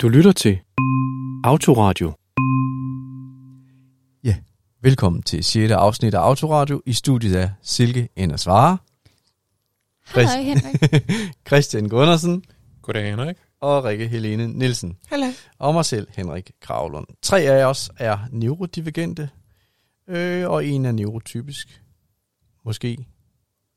Du lytter til Autoradio. Ja, velkommen til 6. afsnit af Autoradio. I studiet er Silke Endersvare, Hej Henrik. Christian Gundersen Goddag, Henrik. og Rikke Helene Nielsen. Hallo. Og mig selv, Henrik Kravlund. Tre af os er neurodivergente, øh, og en er neurotypisk. Måske.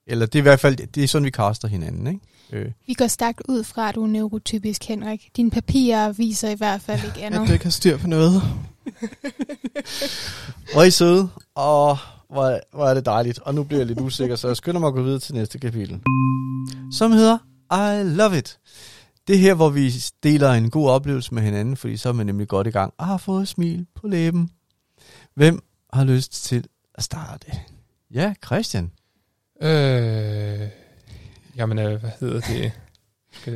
Eller det er i hvert fald, det er sådan, vi kaster hinanden, ikke? Øh, Vi går stærkt ud fra, at du er neurotypisk, Henrik. Dine papirer viser i hvert fald ikke andet. At du ikke har styr på noget. hvor er I søde, og hvor, er- hvor er det dejligt. Og nu bliver jeg lidt usikker, så jeg skynder mig at gå videre til næste kapitel. Som hedder I Love It. Det er her, hvor vi deler en god oplevelse med hinanden, fordi så er man nemlig godt i gang og har fået et smil på læben. Hvem har lyst til at starte? Ja, Christian. Øh, jamen, øh, hvad hedder det? Skal...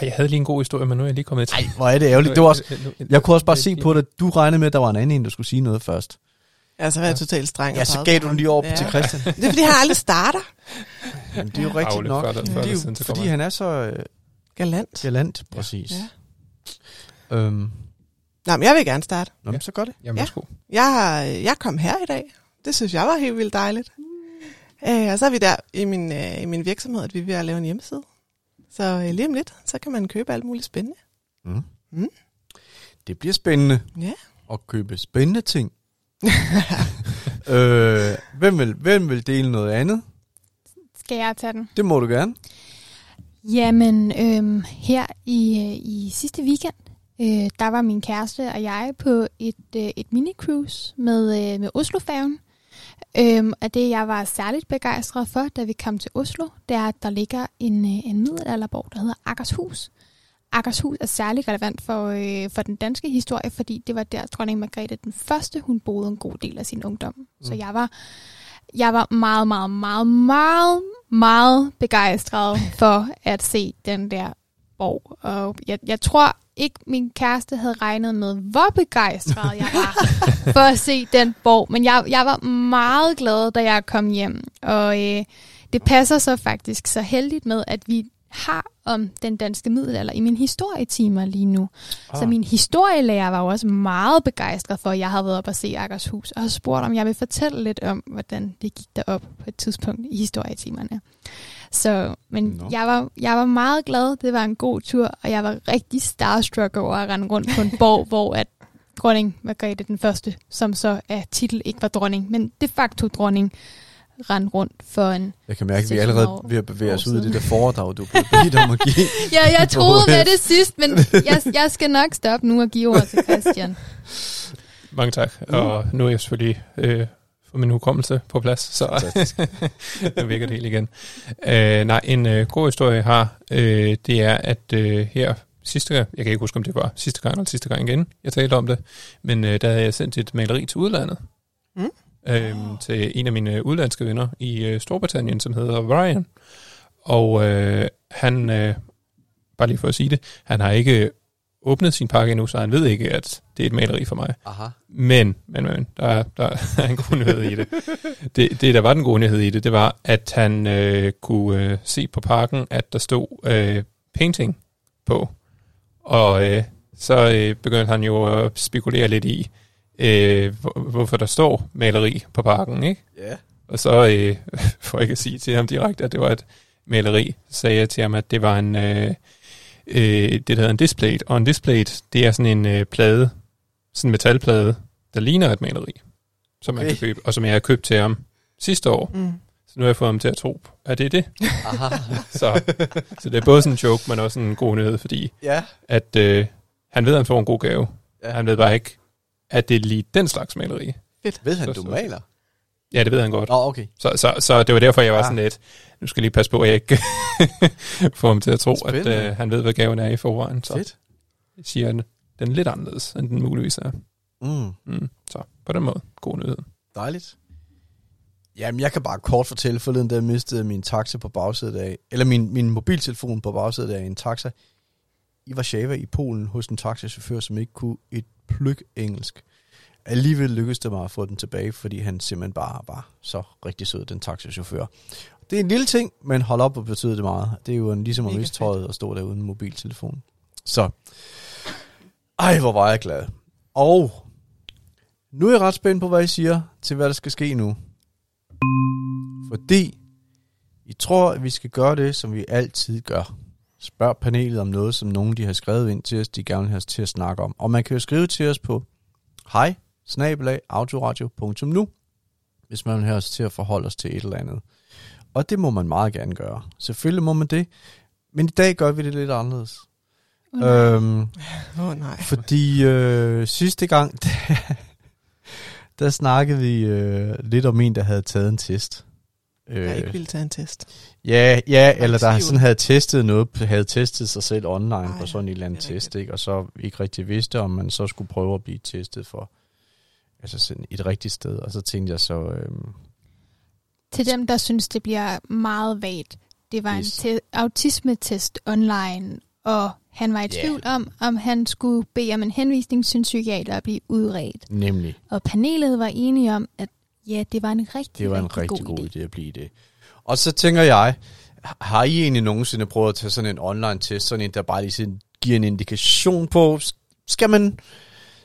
Ej, jeg havde lige en god historie, men nu er jeg lige kommet til. Nej, hvor er det ærgerligt. Det var også, jeg kunne også bare se på dig, du regnede med, at der var en anden en, der skulle sige noget først. Altså, hvad er totalt streng. Ja, og så gav du den lige over ja. til Christian. Det er, fordi han aldrig starter. Jamen, det er jo rigtigt Aule, nok. før der- Det før er jo, så fordi han er så øh, Galant. galant, præcis. Ja. Øhm, Nå, men jeg vil gerne starte. nå, men så gør det. Jamen, Ja. Jeg, har, jeg kom her i dag. Det synes jeg var helt vildt dejligt. Øh, og så er vi der i min, øh, i min virksomhed, at vi er ved at lave en hjemmeside. Så øh, lige om lidt, så kan man købe alt muligt spændende. Mm. Mm. Det bliver spændende Ja. at købe spændende ting. øh, hvem, vil, hvem vil dele noget andet? Skal jeg tage den? Det må du gerne. Jamen, øhm, her i, øh, i sidste weekend, øh, der var min kæreste og jeg på et, øh, et mini-cruise med, øh, med Oslofærgen. Øhm, og det, jeg var særligt begejstret for, da vi kom til Oslo, det er, at der ligger en, øh, en middelalderborg, der hedder Akershus. Akershus er særlig relevant for, øh, for den danske historie, fordi det var der, dronning Margrethe den første, hun boede en god del af sin ungdom. Mm. Så jeg var, jeg var meget, meget, meget, meget, meget begejstret for at se den der borg. Og jeg, jeg tror ikke, min kæreste havde regnet med, hvor begejstret jeg var for at se den borg. Men jeg, jeg var meget glad, da jeg kom hjem. Og øh, det passer så faktisk så heldigt med, at vi har om den danske middelalder i mine historietimer lige nu. Ah. Så min historielærer var jo også meget begejstret for, at jeg havde været op og se Akershus, og har spurgt, om jeg vil fortælle lidt om, hvordan det gik derop på et tidspunkt i historietimerne. Så, men Nå. jeg, var, jeg var meget glad, det var en god tur, og jeg var rigtig starstruck over at rende rundt på en borg, hvor at dronning Margrethe den første, som så af titel ikke var dronning, men de facto dronning, rendte rundt for en... Jeg kan mærke, at vi er 600 allerede år- ved at bevæge os ud i siden. det der foredrag, du blev bedt om at give. Ja, jeg troede med det sidst, men jeg, jeg skal nok stoppe nu og give ordet til Christian. Mange tak. Og nu er jeg selvfølgelig øh, for min hukommelse på plads, så Fantastisk. nu virker det helt igen. Øh, nej, en øh, god historie har, øh, det er, at øh, her sidste gang, jeg kan ikke huske, om det var sidste gang eller sidste gang igen, jeg talte om det, men øh, der havde jeg sendt et maleri til udlandet. Mm. Øhm, til en af mine udlandske venner i øh, Storbritannien, som hedder Ryan. Og øh, han, øh, bare lige for at sige det, han har ikke åbnet sin pakke endnu, så han ved ikke, at det er et maleri for mig. Aha. Men, men, men der, er, der er en god nyhed i det. det. Det, der var den gode nyhed i det, det var, at han øh, kunne øh, se på pakken, at der stod øh, painting på. Og øh, så øh, begyndte han jo at spekulere lidt i, øh, hvor, hvorfor der står maleri på pakken, ikke? Ja. Og så, øh, for ikke at sige til ham direkte, at det var et maleri, sagde jeg til ham, at det var en, øh, øh, det der hedder en display. Og en display, det er sådan en øh, plade, sådan en metalplade, der ligner et maleri, som man Okay. kan købe, og som jeg har købt til ham sidste år. Mm. Så nu har jeg fået ham til at tro, at det er det. Aha. Så, så det er både sådan en joke, men også en god nyhed, fordi Ja. at øh, han ved, at han får en god gave. Ja. Han ved bare ikke, at det er lige den slags maleri. Ved han, Så- du maler? Ja, det ved han godt. Nå, okay. Så, så, så det var derfor, jeg var Ah. sådan lidt, nu skal jeg lige passe på, at jeg ikke får ham til at tro, at Spændende. øh, han ved, hvad gaven er i forvejen. Så Fedt. siger, at den lidt anderledes, end den muligvis er. Mm. Mm. Så på den måde, god nyhed. Dejligt. Jamen, jeg kan bare kort fortælle, forleden da jeg mistede min taxa på bagsædet af, eller min, min mobiltelefon på bagsædet af en taxa i Warszawa i Polen hos en taxachauffør, som ikke kunne et pløk engelsk. Alligevel lykkedes det mig at få den tilbage, fordi han simpelthen bare var så rigtig sød, den taxachauffør. Det er en lille ting, men hold op, hvor betyder det meget. Det er jo en, ligesom at miste tøjet og stå der uden mobiltelefon. Så, ej, hvor var jeg glad. Og nu er jeg ret spændt på, hvad I siger til, hvad der skal ske nu. Fordi I tror, at vi skal gøre det, som vi altid gør. Spørg panelet om noget, som nogen de har skrevet ind til os, de gerne vil have os til at snakke om. Og man kan jo skrive til os på hej, snabelag, autoradio.nu, hvis man vil have os til at forholde os til et eller andet. Og det må man meget gerne gøre. Selvfølgelig må man det. Men i dag gør vi det lidt anderledes. Uh, nej. Øhm, oh, nej. fordi øh, sidste gang, der snakkede vi øh, lidt om en, der havde taget en test. Øh, Jeg ikke ville tage en test. ja, ja, eller der tvivl. sådan havde testet noget, havde testet sig selv online Ej, på sådan en eller anden test, ikke? og så ikke rigtig vidste, om man så skulle prøve at blive testet for altså sådan et rigtigt sted. Og så tænkte jeg så, øh, Til dem, der synes, det bliver meget vagt. Det var Yes. en te- autismetest online, og han var i tvivl om, om han skulle bede om en henvisning til en psykiater og blive udredt. nemlig, Og panelet var enige om, at ja, det var en rigtig, det var en rigtig, rigtig god, god idé. idé at blive det. Og så tænker jeg, har I egentlig nogensinde prøvet at tage sådan en online test, sådan en, der bare lige sådan giver en indikation på, skal man,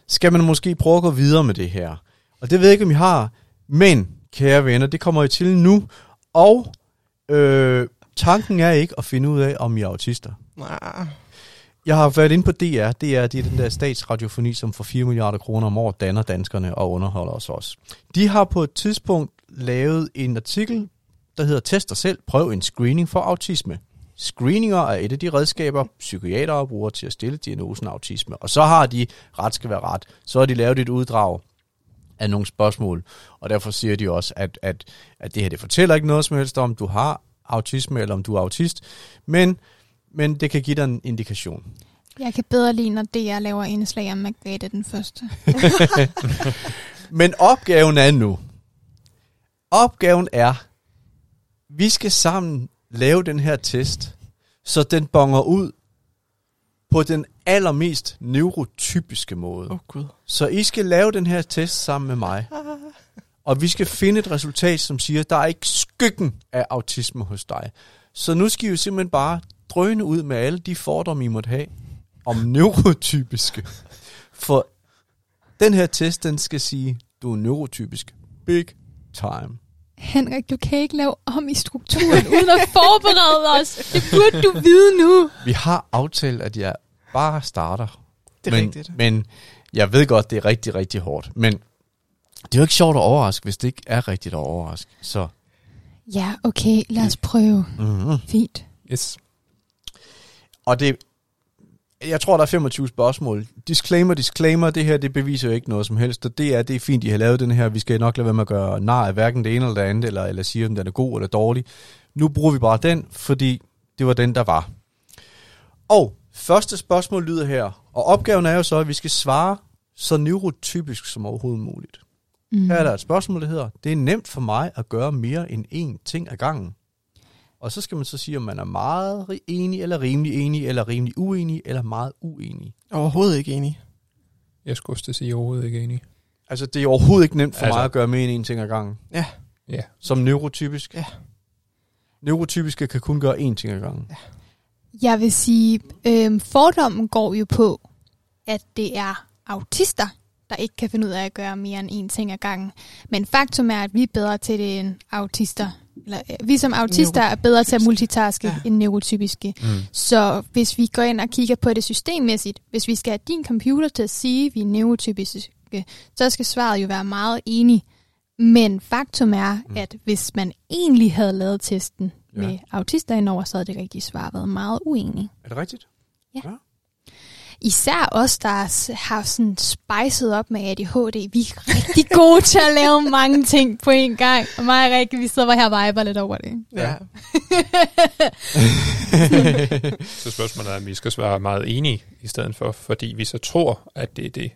skal man måske prøve at gå videre med det her? Og det ved jeg ikke, om I har, men kære venner, det kommer I til nu, og øh, tanken er ikke at finde ud af, om I er autister. Nej. Jeg har været inde på DR. DR det er den der statsradiofoni, som for 4 milliarder kroner om året danner danskerne og underholder os også. De har på et tidspunkt lavet en artikel, der hedder Test dig selv, prøv en screening for autisme. Screeninger er et af de redskaber, psykiatere bruger til at stille diagnosen autisme. Og så har de, ret skal være ret, så har de lavet et uddrag af nogle spørgsmål. Og derfor siger de også, at, at, at det her det fortæller ikke noget som helst om, du har autisme eller om du er autist. Men, men det kan give dig en indikation. Jeg kan bedre lide, når DR laver indslag om Margrethe den første. Men opgaven er nu. Opgaven er, vi skal sammen lave den her test, så den bonger ud på den allermest neurotypiske måde. Oh, gud. Så I skal lave den her test sammen med mig. Og vi skal finde et resultat, som siger, at der er ikke skyggen af autisme hos dig. Så nu skal I jo simpelthen bare drøne ud med alle de fordomme, I måtte have om neurotypiske. For den her test, den skal sige, du er neurotypisk. Big time. Henrik, du kan ikke lave om i strukturen, uden at forberede os. Det burde du vide nu. Vi har aftalt, at jeg bare starter. Det er men, rigtigt. Men jeg ved godt, det er rigtig, rigtig hårdt. Men det er jo ikke sjovt at overraske, hvis det ikke er rigtigt at overraske. Så Ja, okay, lad os prøve. mm-hmm. Fint. Yes. Og det, jeg tror, der er 25 spørgsmål. Disclaimer, disclaimer, det her, det beviser jo ikke noget som helst. Og det er, det er fint, I har lavet den her. Vi skal nok lade være med at gøre nar af hverken det ene eller det andet, eller, eller sige, om den er god eller dårlig. Nu bruger vi bare den, fordi det var den, der var. Og første spørgsmål lyder her. Og opgaven er jo så, at vi skal svare så neurotypisk som overhovedet muligt. Mm. Her er der et spørgsmål, der hedder, det er nemt for mig at gøre mere end én ting ad gangen. Og så skal man så sige, om man er meget enig, eller rimelig enig, eller rimelig uenig, eller meget uenig. Overhovedet ikke enig. Jeg skulle også til at sige, at jeg er overhovedet ikke enig. Altså, det er overhovedet ikke nemt for altså, mig at gøre mere end én ting ad gangen. Ja. Ja. Som neurotypisk. Ja. Neurotypiske kan kun gøre én ting ad gangen. Jeg vil sige, øhm, fordommen går jo på, at det er autister, der ikke kan finde ud af at gøre mere end én ting ad gangen. Men faktum er, at vi er bedre til det end autister. Eller, vi som autister er bedre til at multitaske Ja. ja. end neurotypiske. Mm. Så hvis vi går ind og kigger på det systemmæssigt, hvis vi skal have din computer til at sige, at vi er neurotypiske, så skal svaret jo være meget enig. Men faktum er, Mm. at hvis man egentlig havde lavet testen Ja. ja. med autister indover, så havde det rigtige svar været meget uenig. Er det rigtigt? Især os, der har sådan spejset op med ADHD, vi er rigtig gode til at lave mange ting på en gang. Og mig og Rikke, vi sidder bare her og viber lidt over det. Ja. Så spørgsmålet er, om vi skal svare meget enige i stedet for, fordi vi så tror, at det er det.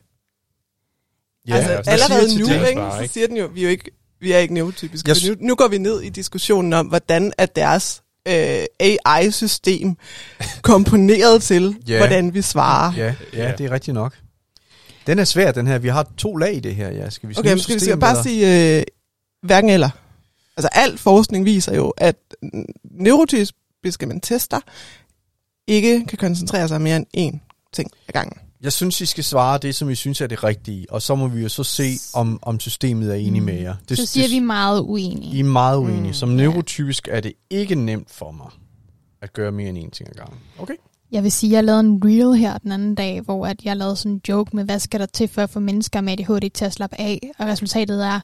Ja, altså, allerede nu, det? ikke, Svarer, så ikke? siger den jo, vi er jo ikke, vi er ikke neurotypiske. Jeg... Nu, nu går vi ned i diskussionen om, hvordan er deres øh, AI-system komponeret til, Ja. yeah. hvordan vi svarer. Ja, ja, det er rigtigt nok. Den er svær, den her. Vi har to lag i det her, ja. Skal vi Okay, men skal vi skal bare sige øh, hverken eller. Altså al forskning viser jo, at neurotypiske man tester ikke kan koncentrere sig mere end én ting ad gangen. Jeg synes, I skal svare det, som I synes er det rigtige, og så må vi jo så se, om, om systemet er enige med jer. Det, Så siger det, vi meget I uenige. er meget uenige. Mm, Som neurotypisk er det ikke nemt for mig at gøre mere end én ting ad gangen. Okay. Jeg vil sige, at jeg lavede en reel her den anden dag, hvor at jeg lavede sådan en joke med, hvad skal der til for at få mennesker med ADHD til at slappe af? Og resultatet er,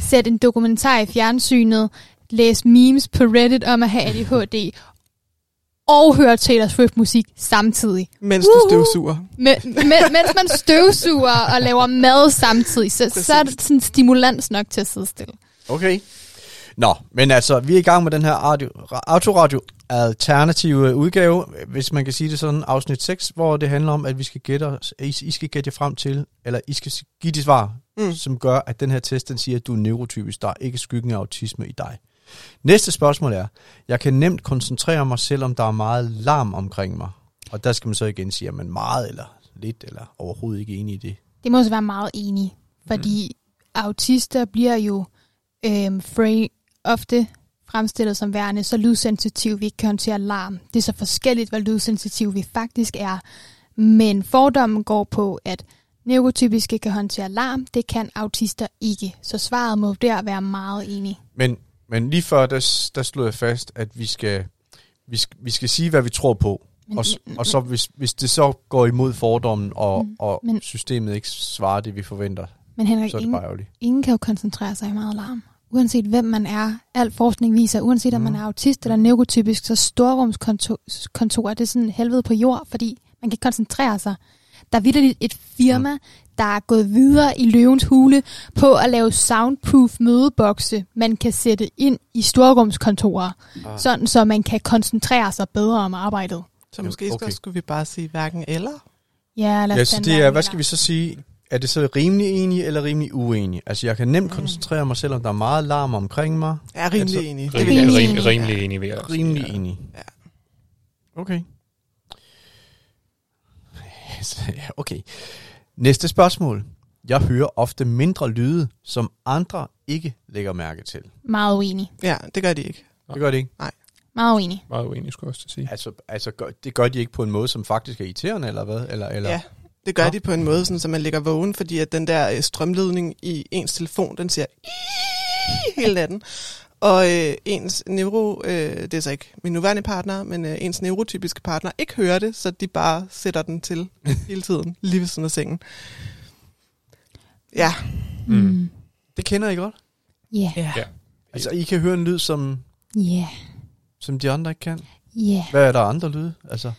sæt en dokumentar i fjernsynet, læs memes på Reddit om at have ADHD, og høre Taylor Swift musik samtidig. Mens du støvsuger. Men, men, mens man støvsuger og laver mad samtidig, så, så er det sådan stimulans nok til at sidde stille. Okay. Nå, men altså, vi er i gang med den her radio, ra- autoradio alternative udgave, hvis man kan sige det sådan, afsnit 6, hvor det handler om, at vi skal gætte os, I, I skal gætte jer frem til, eller I skal give de svar, mm. som gør, at den her test, den siger, at du er neurotypisk, der er ikke skyggen af autisme i dig. Næste spørgsmål er, jeg kan nemt koncentrere mig, selvom der er meget larm omkring mig. Og der skal man så igen sige, at man meget eller lidt, eller overhovedet ikke enig i det. Det må også være meget enig, fordi autister bliver jo øhm, free, ofte fremstillet som værende så lydsensitive, vi ikke kan håndtere larm. Det er så forskelligt, hvor lydsensitive vi faktisk er. Men fordommen går på, at neurotypiske kan håndtere larm, det kan autister ikke. Så svaret må der være meget enig. Men, men lige før, der, der slog jeg fast, at vi skal, vi skal, vi skal sige, hvad vi tror på. Men, Og, og så hvis, hvis det så går imod fordommen, og, Mm, og men- systemet ikke svarer det, vi forventer, men Henrik, så er det ingen, bare ærgerligt. ingen kan jo koncentrere sig i meget larm. Uanset hvem man er, al forskning viser, uanset om man Mm. er autist eller neurotypisk, så storrumskontor er det sådan helvede på jord, fordi man kan koncentrere sig. Der er vidderligt et firma, der er gået videre i løvens hule på at lave soundproof mødebokse, man kan sætte ind i storrumskontorer, Ah. sådan så man kan koncentrere sig bedre om arbejdet. Så måske okay. skulle vi bare sige hverken eller. Ja, lad os Ja, så det er, hvad skal vi så sige? Er det så rimelig enig eller rimelig uenig? Altså, jeg kan nemt koncentrere mig, selvom der er meget larm omkring mig. Jeg er rimelig Altså, enig. Rimelig, Rimelig rimelig, enig, vil jeg Rimelig ja. enig. Ja. Okay. Ja, okay. Næste spørgsmål. Jeg hører ofte mindre lyde, som andre ikke lægger mærke til. Meget uenig. Ja, det gør de ikke. Det gør det ikke. Meget uenig. Meget uenig, skulle jeg også til at sige. Altså, altså gør, det gør de ikke på en måde, som faktisk er irriterende, eller hvad? Eller, eller? Ja, det gør Nå. de på en måde, sådan, så man ligger vågen, fordi at den der øh, strømledning i ens telefon, den siger hele natten. Og øh, ens neuro, øh, det er så ikke min nuværende partner, men øh, ens neurotypiske partner ikke hører det, så de bare sætter den til hele tiden, lige ved siden af sengen. Ja, Mm. Mm. Det kender I godt? Ja, ja. Ja. Altså, I kan høre en lyd, som, ja, som de andre ikke kan. ja. Hvad er der andre lyde? Altså,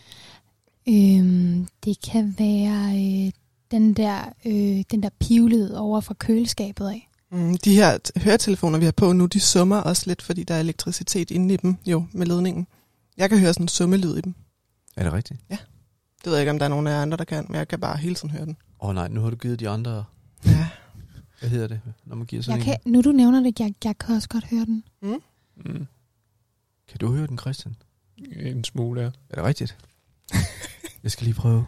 Øhm, det kan være øh, den der øh, den der pivlyd over fra køleskabet af. Mm, de her høretelefoner, vi har på nu, de summer også lidt, fordi der er elektricitet inde i dem, jo, med ledningen. Jeg kan høre sådan en summelyd i dem. er det rigtigt? Det ved jeg ikke, om der er nogen af jer andre, der kan, men jeg kan bare hele tiden høre den. Åh oh, nej, nu har du givet de andre, Ja. hvad hedder det, når man giver sådan Jeg en? kan, nu du nævner det, jeg, jeg kan også godt høre den. Mm. Kan du høre den, Christian? En smule, ja. Er det rigtigt? jeg skal lige prøve.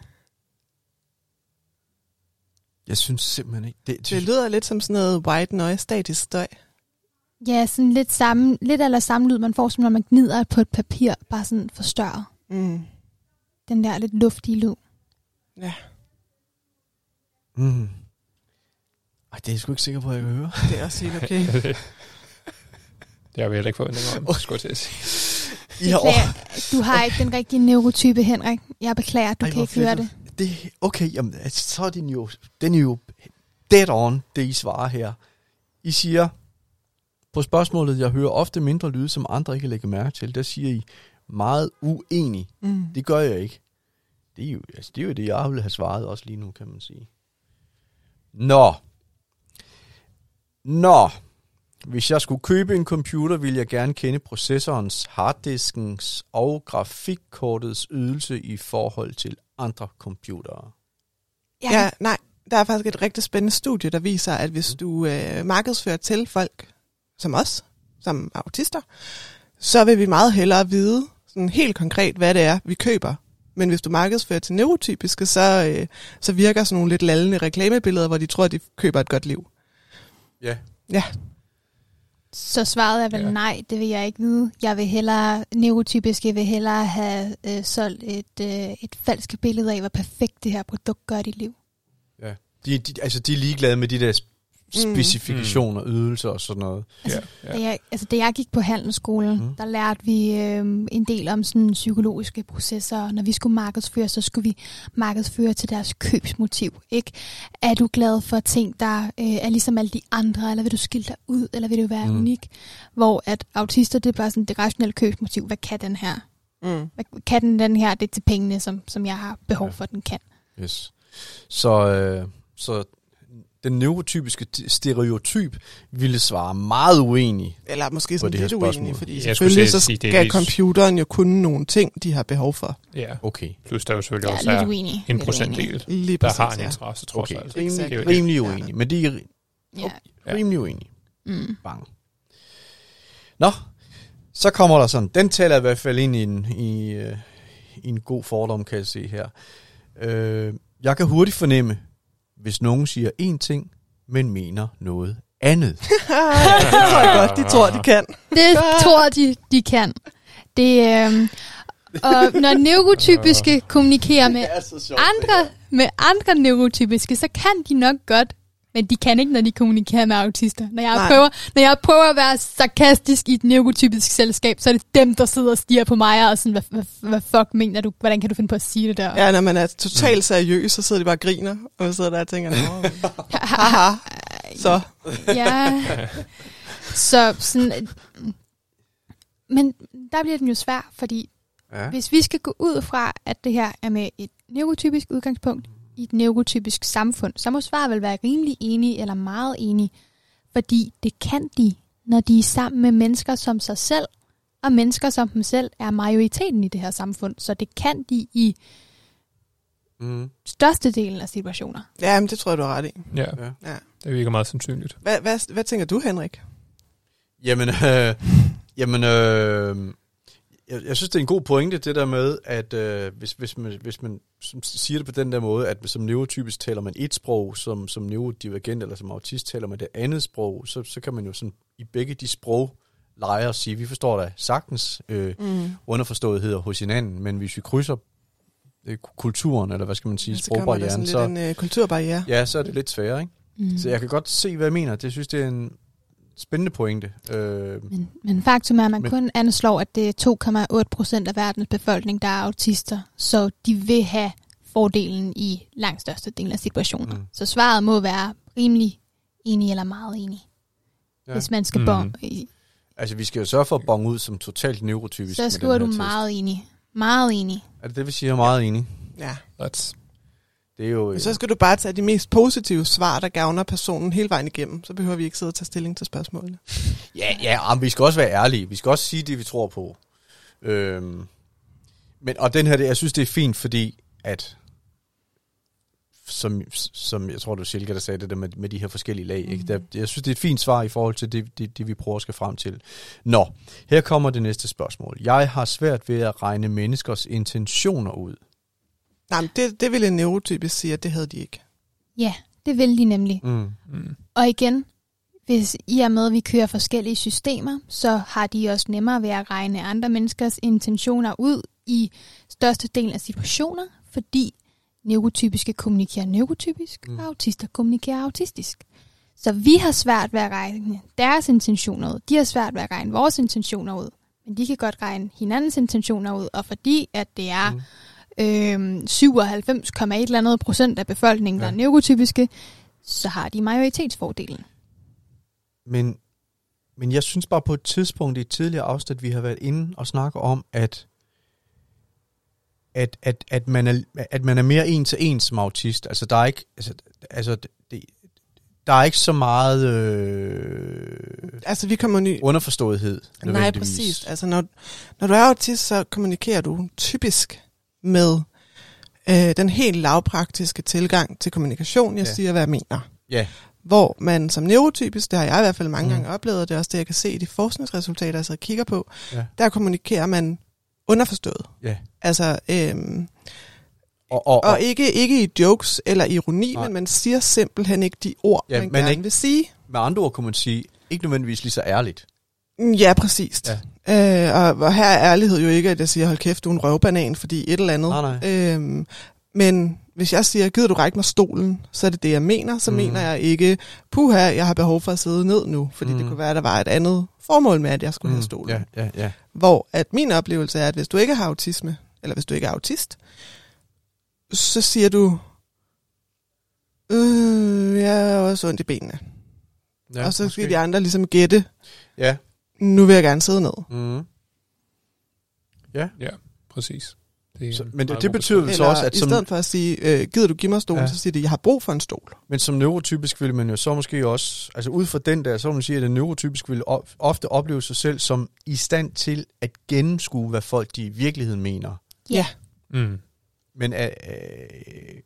Jeg synes simpelthen ikke... Det, Det lyder lidt som sådan noget white noise, statisk støj. Ja, sådan lidt samme, lidt eller samme lyd, man får, som når man gnider på et papir, bare sådan forstørret. Mm. Den der lidt luftige lyd. Ja, Mm. Ej, det er jeg sgu ikke sikker på, at jeg kan høre. det er også helt okay. det har vi heller ikke forventet om, skulle jeg til at sige. Ja, Beklager, du har ikke den rigtige neurotype, Henrik. Jeg beklager, du Ej, kan ikke høre fedt. det. Det, okay, jamen, altså, så er den jo, den er jo dead on, det I svarer her. I siger, på spørgsmålet, jeg hører ofte mindre lyde, som andre ikke lægger mærke til, der siger I, meget uenig. Mm. Det gør jeg ikke. Det er jo, altså, det, er jo det, jeg ville have svaret også lige nu, kan man sige. Nå. Nå. Hvis jeg skulle købe en computer, ville jeg gerne kende processorens, harddiskens og grafikkortets ydelse i forhold til andre computere. Jeg Ja, nej, der er faktisk et rigtig spændende studie, der viser, at hvis du øh, markedsfører til folk som os, som autister, så vil vi meget hellere vide sådan helt konkret, hvad det er, vi køber. Men hvis du markedsfører til neurotypiske, så, øh, så virker sådan nogle lidt lallende reklamebilleder, hvor de tror, at de køber et godt liv. Ja. Ja, Så svaret er vel Ja. ja. nej, det vil jeg ikke vide. Jeg vil hellere, neurotypisk, jeg vil hellere have øh, solgt et, øh, et falsk billede af, hvor perfekt det her produkt gør i dit liv. De, de, altså, de er ligeglade med de der. Specifikationer, mm. ydelser og sådan noget. Altså, Ja, ja. Da, jeg, altså, da jeg gik på handelsskolen, Mm. mm. der lærte vi øh, en del om sådan psykologiske processer. og Når vi skulle markedsføre, så skulle vi markedsføre til deres købsmotiv. Ikke? Er du glad for ting, der øh, er ligesom alle de andre, eller vil du skille dig ud, eller vil du være Mm. mm. unik? Hvor at autister, det er bare sådan det rationelle købsmotiv. Hvad kan den her? Mm. Hvad kan den, den her? Det er til pengene, som, som jeg har behov Ja. for, at den kan. Yes. Så, øh, så den neurotypiske stereotyp ville svare meget uenig. Eller måske sådan det lidt uenig, fordi Jeg selvfølgelig så sige, det er skal lidt- computeren jo kunne nogle ting, de har behov for. ja. Okay. Plus der jo selvfølgelig Jeg også er er uenig. en uenig. procentdel, der præcis, har en ja. interesse, trods Okay. alt. Rimelig. Det er rimelig Ja. uenig. Men de er ri- Ja. Ja. rimelig uenige. Mm. Bang. Nå, så kommer der sådan. Den taler i hvert fald ind i en, i, øh, i en god fordom, kan jeg se her. Øh, jeg kan hurtigt fornemme, hvis nogen siger én ting, men mener noget andet. det tror jeg godt, de tror, de kan. Det tror de, de kan. Det, øhm, og når neurotypiske kommunikerer med andre, med andre neurotypiske, så kan de nok godt, men de kan ikke, når de kommunikerer med autister. Når jeg, Nej. prøver, når jeg prøver at være sarkastisk i et neurotypisk selskab, så er det dem, der sidder og stiger på mig, og sådan, hvad, hvad, hvad fuck mener du? Hvordan kan du finde på at sige det der? Ja, når man er totalt seriøs, så sidder de bare og griner, og så sidder der og tænker, "Nå, haha, så. ja. Så sådan... Men der bliver den jo svær, fordi Ja. Hvis vi skal gå ud fra, at det her er med et neurotypisk udgangspunkt i et neurotypisk samfund, så må svaret vel være rimelig enige eller meget enige, fordi det kan de, når de er sammen med mennesker som sig selv, og mennesker som dem selv er majoriteten i det her samfund, så det kan de i Mm. størstedelen af situationer. Ja, men det tror jeg, du har ret i. Ja, Ja. Ja. det virker meget sandsynligt. Hvad, hvad, hvad tænker du, Henrik? Jamen, øh, jamen øh, jeg, jeg synes, det er en god pointe, det der med, at øh, hvis, hvis, man, hvis man som siger det på den der måde, at som neurotypisk taler man et sprog, som, som neurodivergent eller som autist taler man det andet sprog, så, så kan man jo sådan i begge de sprog lege og sige, vi forstår da sagtens øh, Mm. underforståetheder hos hinanden, men hvis vi krydser øh, kulturen, eller hvad skal man sige, Så kommer der sprogbarrieren, sådan lidt så, en øh, kulturbarriere. ja, så er det lidt sværere, ikke? Mm. Så jeg kan godt se, hvad jeg mener. Det synes det er en spændende pointe. Øh, Men, men faktum er, at man Men- kun anslår, at det er 2,8 procent af verdens befolkning, der er autister. Så de vil have fordelen i langt største del af situationer. Mm. Så svaret må være rimelig enig eller meget enig. Ja. Ja. Hvis man skal Mm. bonge, Altså, vi skal jo sørge for at bonge ud som totalt neurotypisk. så skriver du test. meget enig. Meget enig. Er det det, vi siger meget enig? Ja. Let's. Det er jo... Men så skal du bare tage de mest positive svar, der gavner personen hele vejen igennem. Så behøver vi ikke sidde og tage stilling til spørgsmålene. Ja, ja, men vi skal også være ærlige. Vi skal også sige det, vi tror på. Øhm, men, og den her, det- jeg synes, det er fint, fordi at som, som jeg tror, var Silke, der sagde det der med, med de her forskellige lag. Ikke? Der, jeg synes, det er et fint svar i forhold til det, det, det, vi prøver at skal frem til. Nå, her kommer det næste spørgsmål. Jeg har svært ved at regne menneskers intentioner ud. Nej, men det, det ville en neurotypisk sige, at det havde de ikke. Ja, det vil de nemlig. Mm. Mm. Og igen, hvis i og med, at vi kører forskellige systemer, så har de også nemmere ved at regne andre menneskers intentioner ud i størstedelen af situationer, fordi neurotypiske kommunikerer neurotypisk, mm. og autister kommunikerer autistisk. Så vi har svært ved at regne deres intentioner ud. De har svært ved at regne vores intentioner ud. Men de kan godt regne hinandens intentioner ud, og fordi at det er Mm. Øhm, 97,1 eller andet procent af befolkningen, der Ja. er neurotypiske, så har de majoritetsfordelen. Men, men jeg synes bare på et tidspunkt i et tidligere afsnit, vi har været inde og snakke om, at at, at, at, man er, at man er mere en til en som autist. Altså, der er ikke, altså, altså det, der er ikke så meget øh, Altså, vi kommer ny... underforståethed. Nej, præcis. Altså, når, når du er autist, så kommunikerer du typisk med øh, den helt lavpraktiske tilgang til kommunikation. Jeg Ja. siger, hvad jeg mener. Ja, Hvor man som neurotypisk, det har jeg i hvert fald mange Mm. gange oplevet, og det er også det, jeg kan se i de forskningsresultater, jeg sidder og kigger på, Ja. der kommunikerer man underforstået. ja. Altså, øhm, Og, og, og, og ikke, ikke i jokes eller ironi, Nej. men man siger simpelthen ikke de ord, Ja, man man er gerne ikke- vil sige. med andre ord kunne man sige, ikke nødvendigvis lige så ærligt. Ja, præcist. Ja. Øh, og, og her er ærlighed jo ikke, at jeg siger, hold kæft, du er en røvbanan, fordi et eller andet. Nej, nej. Øhm, men hvis jeg siger, gider du række mig stolen, så er det det, jeg mener. Så Mm. mener jeg ikke, puha, jeg har behov for at sidde ned nu, fordi mm. det kunne være, at der var et andet formål med, at jeg skulle mm. have stolen. Ja, ja, ja. Hvor at min oplevelse er, at hvis du ikke har autisme, eller hvis du ikke er autist, så siger du, øh, jeg er også ondt i benene. ja og så måske. skal de andre ligesom gætte, Ja. Nu vil jeg gerne sidde ned. Mm. Præcis. Det er Så, en men det, det betyder vel så også, at i som, stedet for at sige, øh, gider du give mig stolen, Ja. ja. så siger de, jeg har brug for en stol. men som neurotypisk vil man jo så måske også, altså ud fra den der, så vil man sige, at en neurotypisk vil op, ofte opleve sig selv som i stand til at gennemskue, hvad folk de i virkeligheden mener. Ja. Mm. Men er, øh,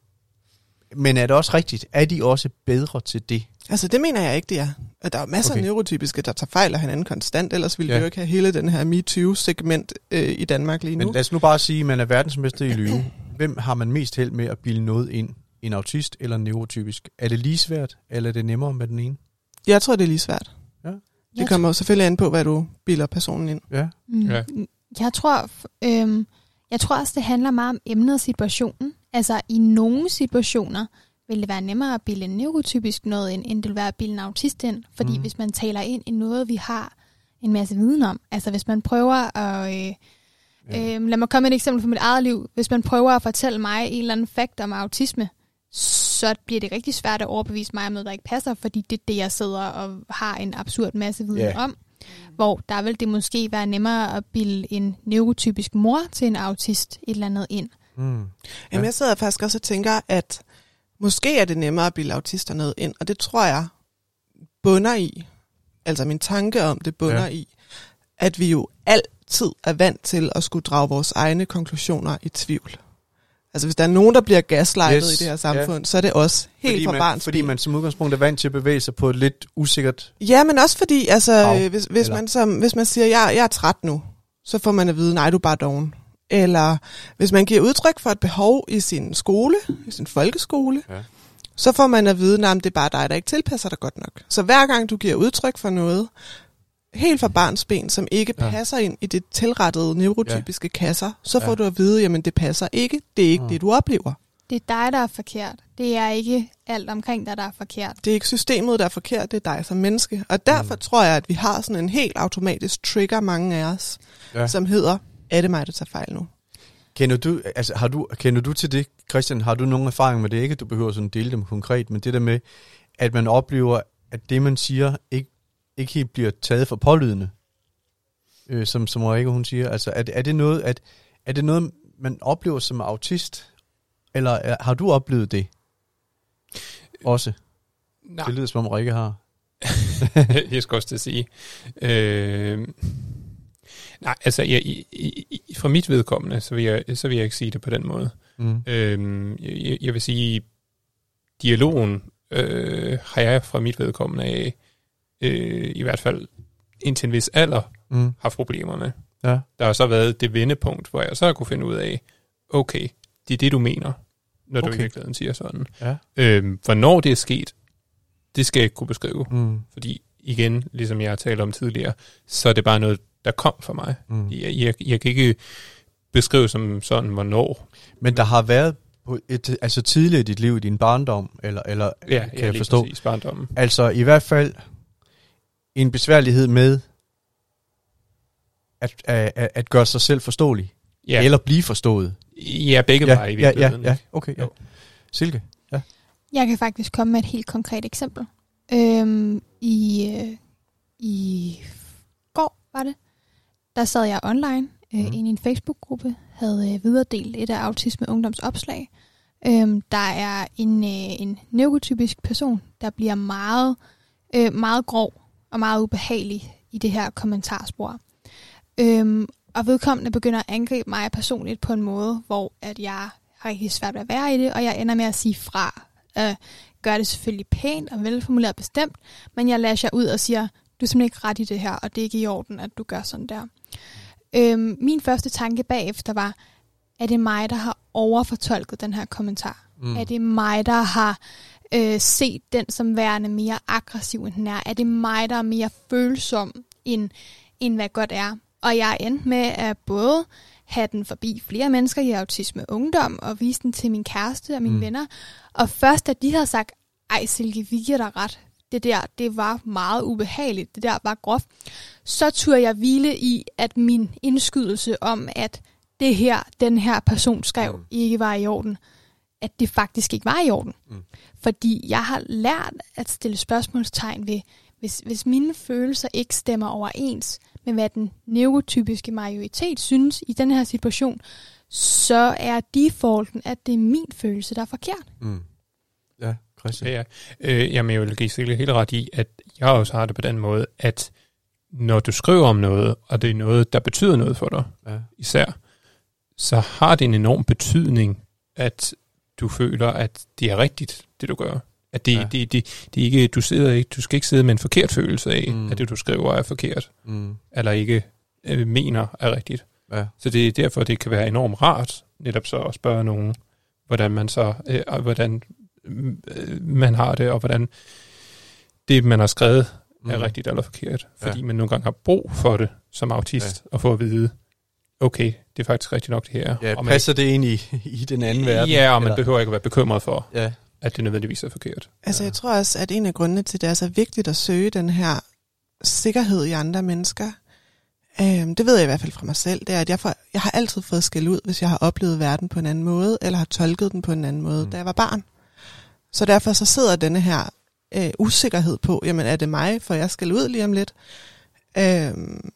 men er det også rigtigt? Er de også bedre til det? Altså, det mener jeg ikke, det er. At der er masser Okay. af neurotypiske, der tager fejl af hinanden konstant, ellers ville Ja. vi jo ikke have hele den her MeToo-segment øh, i Danmark lige nu. Men lad os nu bare sige, at man er verdensmester i lyve. Hvem har man mest held med at bilde noget ind? En autist eller en neurotypisk? Er det lige svært, eller er det nemmere med den ene? Jeg tror, det er lige svært. Ja. Det kommer jo selvfølgelig an på, hvad du bilder personen ind. Ja. Mm. Ja. Jeg tror, øhm, jeg tror også, det handler meget om emnet og situationen. Altså, i nogle situationer vil det være nemmere at bilde en neurotypisk noget ind, end det vil være at bilde en autist ind. Fordi mm. hvis man taler ind i noget, vi har en masse viden om, altså hvis man prøver at... Øh, Ja. Øhm, lad mig komme med et eksempel fra mit eget liv. Hvis man prøver at fortælle mig en eller anden fakt om autisme, så bliver det rigtig svært at overbevise mig om noget, der ikke passer, fordi det er det, jeg sidder og har en absurd masse viden Ja. om. Hvor der vil det måske være nemmere at bilde en neurotypisk mor til en autist et eller andet ind. Mm. Jamen, Ja. jeg sidder faktisk også og tænker, at måske er det nemmere at bilde autister noget ind, og det tror jeg bunder i, altså min tanke om det bunder Ja. i, at vi jo altid er vant til at skulle drage vores egne konklusioner i tvivl. Altså hvis der er nogen, der bliver gaslightet Yes, i det her samfund, ja. så er det os helt fordi fra man, barns Fordi man som udgangspunkt er vant til at bevæge sig på et lidt usikkert... Ja, men også fordi, altså, øh, hvis, hvis, eller- man som, hvis man siger, jeg, jeg er træt nu, så får man at vide, nej, du er bare doven. Eller hvis man giver udtryk for et behov i sin skole, i sin folkeskole, Ja. så får man at vide, at det er bare dig, der ikke tilpasser dig godt nok. Så hver gang du giver udtryk for noget, helt fra barns ben, som ikke Ja. ja. passer ind i det tilrettede neurotypiske ja. kasser, så Ja. får du at vide, jamen det passer ikke, det er ikke Ja. ja. det, du oplever. Det er dig, der er forkert. Det er ikke alt omkring dig, der er forkert. Det er ikke systemet, der er forkert, det er dig som menneske. Og derfor mm. tror jeg, at vi har sådan en helt automatisk trigger, mange af os, Ja. ja. som hedder, er det mig, der tager fejl nu? Kender du, altså, har du, kender du til det, Christian? Har du nogen erfaring med det? Ikke, at du behøver sådan dele dem konkret, men det der med, at man oplever, at det, man siger, ikke, ikke helt bliver taget for pålydende, øh, som, som Rikke, hun siger. Altså, er det, er det noget, at, er det noget, man oplever som autist? Eller er, har du oplevet det? Også. Nej, Det lyder som om Rikke har. jeg skal også til at sige. Øh, nej, altså jeg, i, i, fra mit vedkommende, så vil, jeg, så vil jeg ikke sige det på den måde. Mm. Øh, jeg, jeg vil sige, dialogen øh, har jeg fra mit vedkommende af, øh, i hvert fald indtil en vis alder, Mm. haft problemer med. Ja. Der har så været det vendepunkt, hvor jeg så har kunne finde ud af, okay, det er det, du mener, når du Okay. i virkeligheden siger sådan. Ja. Øh, hvornår det er sket, det skal jeg ikke kunne beskrive. Mm. Fordi igen, ligesom jeg har talt om tidligere, så er det bare noget, der kom for mig. Mm. Jeg, jeg, jeg kan ikke beskrive som sådan, hvornår. Men der har været på et, altså tidligere i dit liv, i din barndom, eller, eller Ja, kan jeg lige forstå, præcis, barndommen. Altså i hvert fald en besværlighed med at, at, at, gøre sig selv forståelig. Ja, Ja. Eller blive forstået. ja begge ja, veje i ja, ja, virkeligheden. ja, okay. Ja. Jo. Silke? Jeg kan faktisk komme med et helt konkret eksempel. Øhm, I øh, i går var det, der sad jeg online øh, mm. i en Facebook-gruppe, havde øh, videredelt et af Autisme Ungdoms opslag. Øhm, der er en, øh, en neurotypisk person, der bliver meget, øh, meget grov og meget ubehagelig i det her kommentarspor. Øhm, og vedkommende begynder at angribe mig personligt på en måde, hvor at jeg har rigtig svært ved at være i det, og jeg ender med at sige fra. Øh, gør det selvfølgelig pænt og velformuleret bestemt, men jeg lader jer ud og siger, du er simpelthen ikke ret i det her, og det er ikke i orden, at du gør sådan der. Øhm, min første tanke bagefter var, er det mig, der har overfortolket den her kommentar? Mm. Er det mig, der har øh, set den som værende mere aggressiv, end den er? Er det mig, der er mere følsom, end, end hvad godt er? Og jeg er endt med at både have den forbi flere mennesker i autisme ungdom, og vise den til min kæreste og mine mm. venner. Og først da de havde sagt, ej Silke, vi giver dig ret, det der, det var meget ubehageligt, det der var groft, så turde jeg hvile i, at min indskydelse om, at det her, den her person skrev, Mm. ikke var i orden, at det faktisk ikke var i orden. Mm. Fordi jeg har lært at stille spørgsmålstegn ved, hvis, hvis mine følelser ikke stemmer overens med, hvad den neurotypiske majoritet synes i den her situation, så er defaulten, at det er min følelse, der er forkert. Mm. Ja, Christian. Ja, ja. Øh, jamen, jeg vil give Silke helt ret i, at jeg også har det på den måde, at når du skriver om noget, og det er noget, der betyder noget for dig, Ja. især, så har det en enorm betydning, at du føler, at det er rigtigt, det du gør. At det, Ja. det, det, det ikke, du, sidder ikke, du skal ikke sidde med en forkert følelse af, Mm. at det du skriver er forkert, Mm. eller ikke øh, mener er rigtigt. Ja. Så det er derfor, det kan være enormt rart, netop så at spørge nogen, hvordan man så, øh, hvordan man har det, og hvordan det, man har skrevet, er Mm. rigtigt eller forkert. Ja. Fordi man nogle gange har brug for det som autist, ja. at få at vide, okay, det er faktisk rigtigt nok det her. Ja, og man, passer det ind i, i den anden verden? Ja, og man Eller- behøver ikke at være bekymret for, Ja. at det nødvendigvis er forkert. Altså, Ja. jeg tror også, at en af grundene til, at det er så vigtigt at søge den her sikkerhed i andre mennesker, øhm, det ved jeg i hvert fald fra mig selv, det er, at jeg, får, jeg har altid fået skæld ud, hvis jeg har oplevet verden på en anden måde, eller har tolket den på en anden måde, mm. da jeg var barn. Så derfor så sidder denne her øh, usikkerhed på, jamen er det mig, for jeg skal ud lige om lidt? Øhm,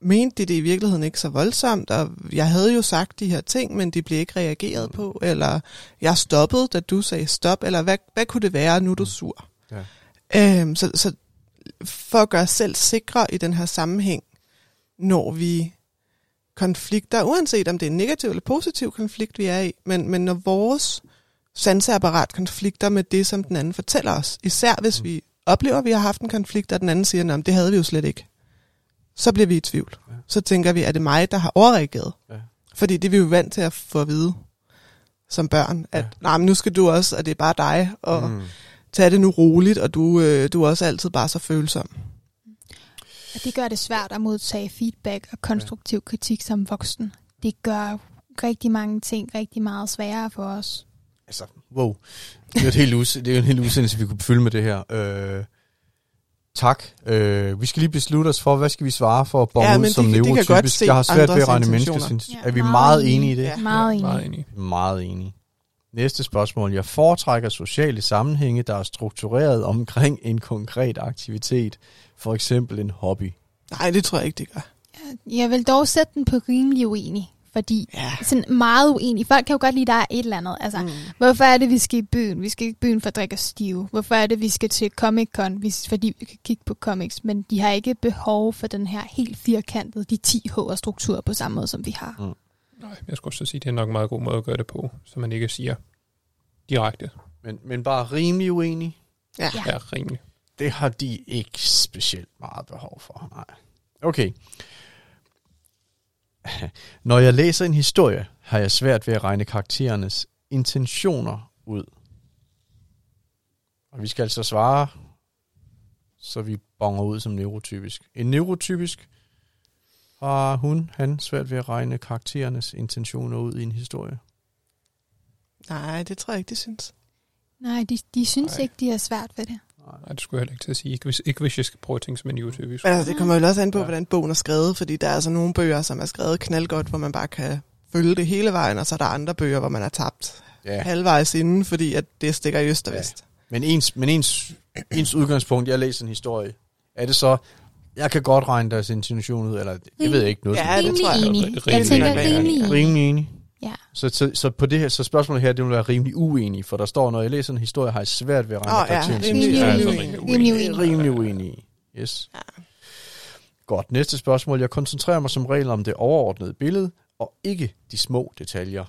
mente de det i virkeligheden ikke så voldsomt, og jeg havde jo sagt de her ting, men de blev ikke reageret på, eller jeg stoppede, da du sagde stop, eller hvad, hvad kunne det være, nu er du sur? Ja. Øhm, så, så for at gøre os selv sikre i den her sammenhæng, når vi konflikter, uanset om det er en negativ eller positiv konflikt, vi er i, men, men når vores sanseapparat konflikter med det, som den anden fortæller os, især hvis Mm. vi oplever, at vi har haft en konflikt, og den anden siger, at det havde vi jo slet ikke, så bliver vi i tvivl. Ja. Så tænker vi, er det mig, der har overreageret? Ja. Fordi det er vi jo vant til at få at vide som børn, at Ja. nej, men nu skal du også, og det er bare dig, og Mm. tag det nu roligt, og du, øh, du er også altid bare så følsom. Og det gør det svært at modtage feedback og konstruktiv kritik som voksen. Det gør rigtig mange ting rigtig meget sværere for os. Altså, wow. Det er jo et helt us- det er jo en helt udsendelse, vi kunne fylde med det her. Øh, tak. Øh, vi skal lige beslutte os for, hvad skal vi svare for at bonge Ja, ja, ud som de- de kan godt neurotypisk. Jeg har svært ved at regne mennesker. Ja, er vi meget meget enig. enige i det? Ja. Meget enig. Meget enig. Meget enige. Næste spørgsmål. Jeg foretrækker sociale sammenhænge, der er struktureret omkring en konkret aktivitet. For eksempel en hobby. Nej, det tror jeg ikke, det gør. Jeg vil dog sætte den på rimelig uenig, fordi Ja. sådan meget uenig. Folk kan jo godt lide, at der er et eller andet. Altså, mm. Mm. hvorfor er det, vi skal i byen? Vi skal i byen for at drikke os stive. Hvorfor er det, vi skal til Comic Con? Fordi vi kan kigge på comics. Men de har ikke behov for den her helt firkantede, de 10 H'er struktur på samme måde, som vi har. Nej, jeg skulle også sige, det er nok en meget god måde at gøre det på, så man ikke siger direkte. Men, men bare rimelig uenig. Ja. Ja. Ja, rimelig. Det har de ikke specielt meget behov for. Nej. Okay. Når jeg læser en historie, har jeg svært ved at regne karakterernes intentioner ud. Og vi skal altså svare, så vi bonger ud som neurotypisk. En neurotypisk har hun, han svært ved at regne karakterernes intentioner ud i en historie. Nej, det tror jeg ikke, de synes. Nej, de, de synes Nej. ikke, de har svært ved det. Nej, det skulle jeg heller ikke til at sige. Ikke hvis, ikke hvis jeg skal prøve at tænke som en neurotypisk. Men altså, det kommer jo også an på, Ja. hvordan bogen er skrevet, fordi der er altså nogle bøger, som er skrevet knaldgodt, hvor man bare kan følge det hele vejen, og så er der andre bøger, hvor man er tabt Ja. halvvejs inden, fordi at det stikker i øst og Ja. vest. Men ens, men ens, ens udgangspunkt, jeg læser en historie, er det så, jeg kan godt regne deres intention ud, eller jeg ved ikke noget. Ja, det tror jeg. enig. Rimelig Jeg tænker enig. rimelig enig. Rimelig enig. Ja. Så, så, så, på det her, så spørgsmålet her, det vil være rimelig uenig, for der står, når jeg læser en historie, har jeg svært ved at regne oh, ja, rimelig Ja, enig. så Rimelig rimelig Rimelig uenig. uenig. rimelig uenig. Yes. Ja. Godt, næste spørgsmål. Jeg koncentrerer mig som regel om det overordnede billede, og ikke de små detaljer.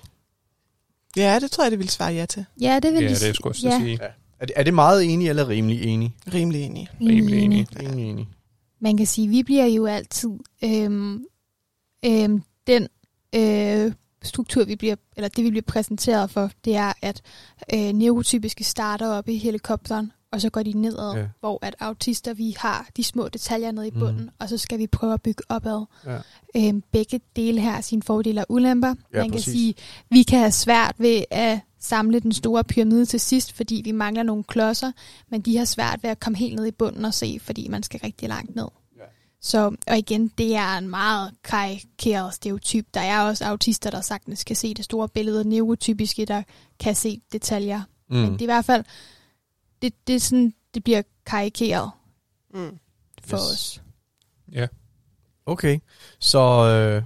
Ja, det tror jeg, det vil svare ja til. Ja, det vil Ja, de det er sgu også ja. sige. Er det, er det meget enig eller rimelig enig? Rimelig enig. Rimelig enig. Rimelig enig. Man kan sige, at vi bliver jo altid øhm, øhm, den øh, struktur, vi bliver, eller det vi bliver præsenteret for, det er, at øh, neurotypiske starter op i helikopteren, og så går de nedad, Ja. hvor at autister, vi har de små detaljer nede i Mhm. bunden, mm. og så skal vi prøve at bygge opad. Ja. Øhm, begge dele her har sine fordele og ulemper. Ja, Man kan præcis. sige, vi kan have svært ved at samle den store pyramide til sidst, fordi vi mangler nogle klodser, men de har svært ved at komme helt ned i bunden og se, fordi man skal rigtig langt ned. Så, og igen, det er en meget karikeret stereotyp. Der er også autister, der sagtens kan se det store billede, og neurotypiske, der kan se detaljer. Mm. Men det er i hvert fald, det, det, er sådan, det bliver karikeret Mm. for Yes. os. Ja. Okay, så... Øh,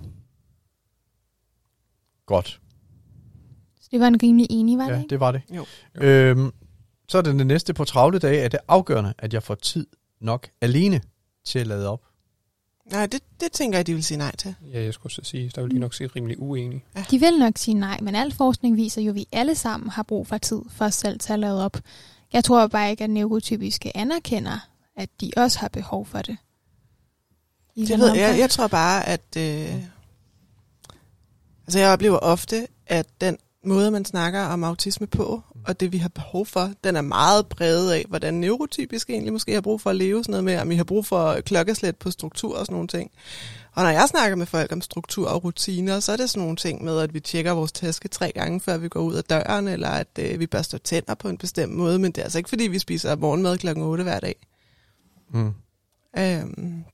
godt. Så det var en rimelig enig, var det Ja, ikke? det var det. Jo. Øhm, så er det det næste på travle dage, er det afgørende, at jeg får tid nok alene til at lade op. Nej, det, det tænker jeg, de vil sige nej til. Ja, jeg skulle så sige, der vil de nok sige rimelig uenige. De vil nok sige nej, men al forskning viser jo, at vi alle sammen har brug for tid for os selv til at lade op. Jeg tror bare ikke, at neurotypiske anerkender, at de også har behov for det. I Det ved jeg. Jeg tror bare, at... Øh, altså, jeg oplever ofte, at den måde, man snakker om autisme på, og det, vi har behov for, den er meget præget af, hvordan neurotypisk egentlig måske har brug for at leve. Sådan noget med, om I har brug for klokkeslæt på struktur og sådan nogle ting. Og når jeg snakker med folk om struktur og rutiner, så er det sådan nogle ting med, at vi tjekker vores taske tre gange, før vi går ud af døren, eller at øh, vi børster tænder på en bestemt måde. Men det er altså ikke, fordi vi spiser morgenmad klokken 8 hver dag. Mm. Øhm,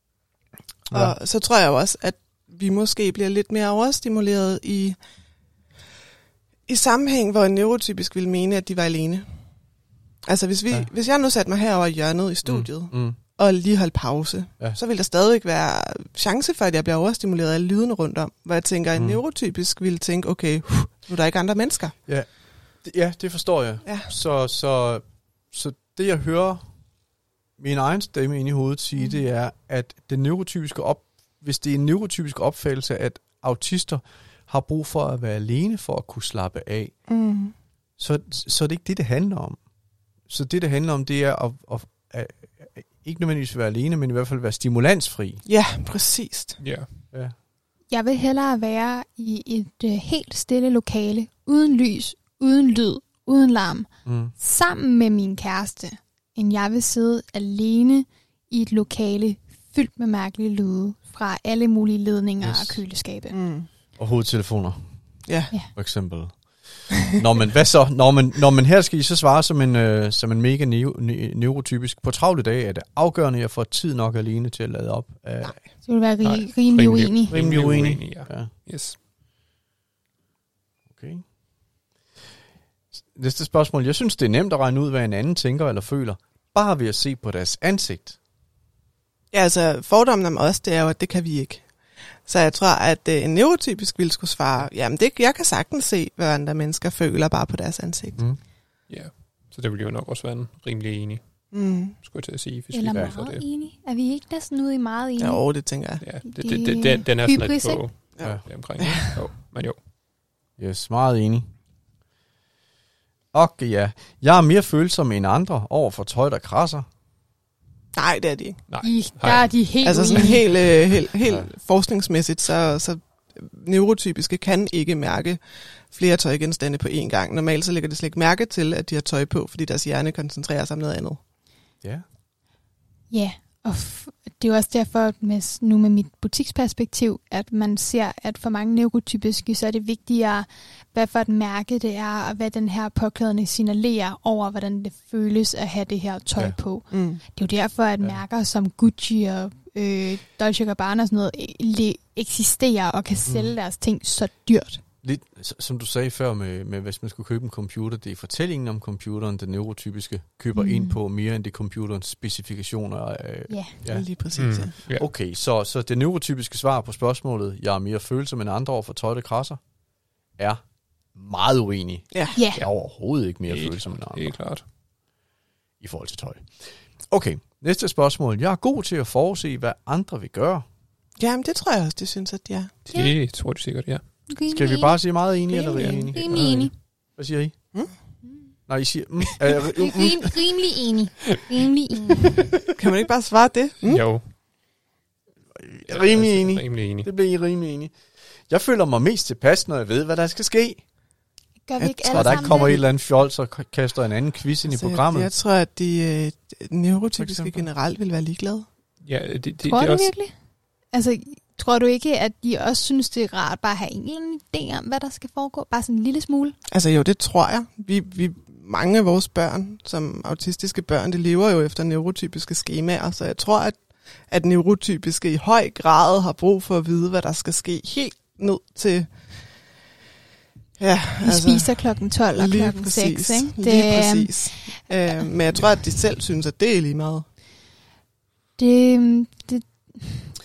Ja. og så tror jeg også, at vi måske bliver lidt mere overstimuleret i, i sammenhæng, hvor en neurotypisk ville mene, at de var alene. Altså hvis, vi, Ja. ja. hvis jeg nu satte mig herover i hjørnet i studiet, Mm. Mm. og lige holdt pause, Ja. ja. så vil der stadigvæk være chance for, at jeg bliver overstimuleret af lydene rundt om. Hvor jeg tænker, at en Mm. neurotypisk ville tænke, okay, uh, nu er der ikke andre mennesker. Det- Ja, det forstår jeg. Ja. Så, så, så det, jeg hører min egen stemme ind i hovedet sige, Mhm. det er, at den neurotypiske op, hvis det er en neurotypisk opfattelse, at autister har brug for at være alene for at kunne slappe af, Mm. så, så er det ikke det, det handler om. Så det, det handler om, det er at, at, at, at ikke nødvendigvis være alene, men i hvert fald være stimulansfri. Ja, præcist. Ja. Ja. Jeg vil hellere være i et øh, helt stille lokale, uden lys, uden lyd, uden larm, Mm. sammen med min kæreste, end jeg vil sidde alene i et lokale fyldt med mærkelige lyde fra alle mulige ledninger yes. og køleskabe. Mm. Og hovedtelefoner, Ja. for eksempel. Nå, men hvad så? Nå, men, nå, men her skal I så svare som en, øh, som en mega neo, ne, neurotypisk. På travle dage er det afgørende, at jeg får tid nok alene til at lade op. Af, Nej. Så vil være rimelig, rimelig uenig. Rimelig uenig. ja. ja. Yes. Okay. Næste spørgsmål. Jeg synes, det er nemt at regne ud, hvad en anden tænker eller føler, bare ved at se på deres ansigt. Ja, altså fordommen om os, det er jo, at det kan vi ikke. Så jeg tror, at øh, en neurotypisk ville skulle svare, jamen det, jeg kan sagtens se, hvad andre mennesker føler bare på deres ansigt. Mm. Ja. Så det vil jo nok også være en rimelig enig, Mm. skulle jeg til at sige, hvis Eller vi meget det. enig. Er vi ikke næsten ude i meget enige? Ja, det tænker jeg. Ja, det, Det det, det, den, den er sådan lidt på? Ja. ja. omkring. Jo, men jo. Yes, meget enig. Okay, ja. Jeg er mere følsom end andre over for tøj, der krasser. Nej, det er de ikke. Nej. I, der er de helt Altså sådan helt, øh, helt, helt Ja. forskningsmæssigt, så, så neurotypiske kan ikke mærke flere tøjgenstande på én gang. Normalt så lægger de slet ikke mærke til, at de har tøj på, fordi deres hjerne koncentrerer sig om noget andet. Ja. Ja, og det er jo også derfor, med, nu med mit butiksperspektiv, at man ser, at for mange neurotypiske, så er det vigtigere, hvad for et mærke det er, og hvad den her påklædning signalerer over, hvordan det føles at have det her tøj Ja. på. Mm. Det er jo derfor, at Ja. mærker som Gucci og øh, Dolce Gabbana og sådan noget le- eksisterer og kan sælge Mm. mm. deres ting så dyrt. Lidt, som du sagde før med, med, hvis man skulle købe en computer, det er fortællingen om computeren, den neurotypiske, køber mm. Ind på mere end det computerens specifikationer. Øh, Ja. ja. Ja. Lige præcis, Mm. ja. Ja. Okay, så, så det neurotypiske svar på spørgsmålet, jeg er mere følsom end andre over for tøj, der krasser, er meget uenig. Ja. Ja, Jeg er overhovedet ikke mere Helt følsom end andre. Det er klart. i forhold til tøj. Okay, næste spørgsmål. Jeg er god til at forudse, hvad andre vil gøre. Jamen, det tror jeg også, det synes, at de er. Det tror du sikkert, ja. Skal vi bare sige meget enige eller Rimelig enige? Rimelig enig. Hvad siger I? Mm? Nej, I siger... Mm, øh, mm, Rim, rimelig enig. Rimelig enig. Kan man ikke bare svare det? Mm? Jo. rimelig enig. Rimelig enig. Det bliver I rimelig enige. Jeg føler mig mest tilpas, når jeg ved, hvad der skal ske. Gør vi Jeg ikke tror, alle der ikke kommer det? et eller andet fjols og k- kaster en anden quiz ind i Altså, programmet. Jeg, jeg tror, at de øh, neurotypiske generelt vil være ligeglade. Ja, det, det, Tror det du er også, virkelig? Altså, tror du ikke, at de også synes, det er rart bare at have en eller anden idé om, hvad der skal foregå? Bare sådan en lille smule? Altså jo, det tror jeg. Vi, vi, mange af vores børn, som autistiske børn, de lever jo efter neurotypiske skemaer, så jeg tror, at, at neurotypiske i høj grad har brug for at vide, hvad der skal ske helt ned til... Ja, Vi altså, spiser klokken 12 og klokken præcis, 6, ikke? Lige øhm, præcis. Øh, men jeg tror, at de selv synes, at det er lige meget. Det, det,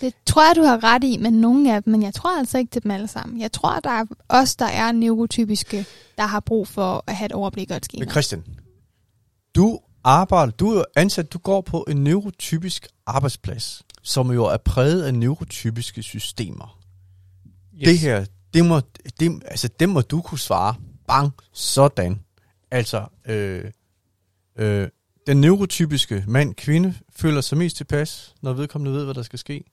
det tror jeg, du har ret i med nogle af dem, men jeg tror altså ikke til dem alle sammen. Jeg tror, der er os, der er neurotypiske, der har brug for at have et overblik og et schema. Men Christian, du arbejder, du er jo ansat, du går på en neurotypisk arbejdsplads, som jo er præget af neurotypiske systemer. Yes. Det her, det må, det, altså, det må du kunne svare. Bang, sådan. Altså, øh, øh, den neurotypiske mand, kvinde, føler sig mest tilpas, når vedkommende ved, hvad der skal ske.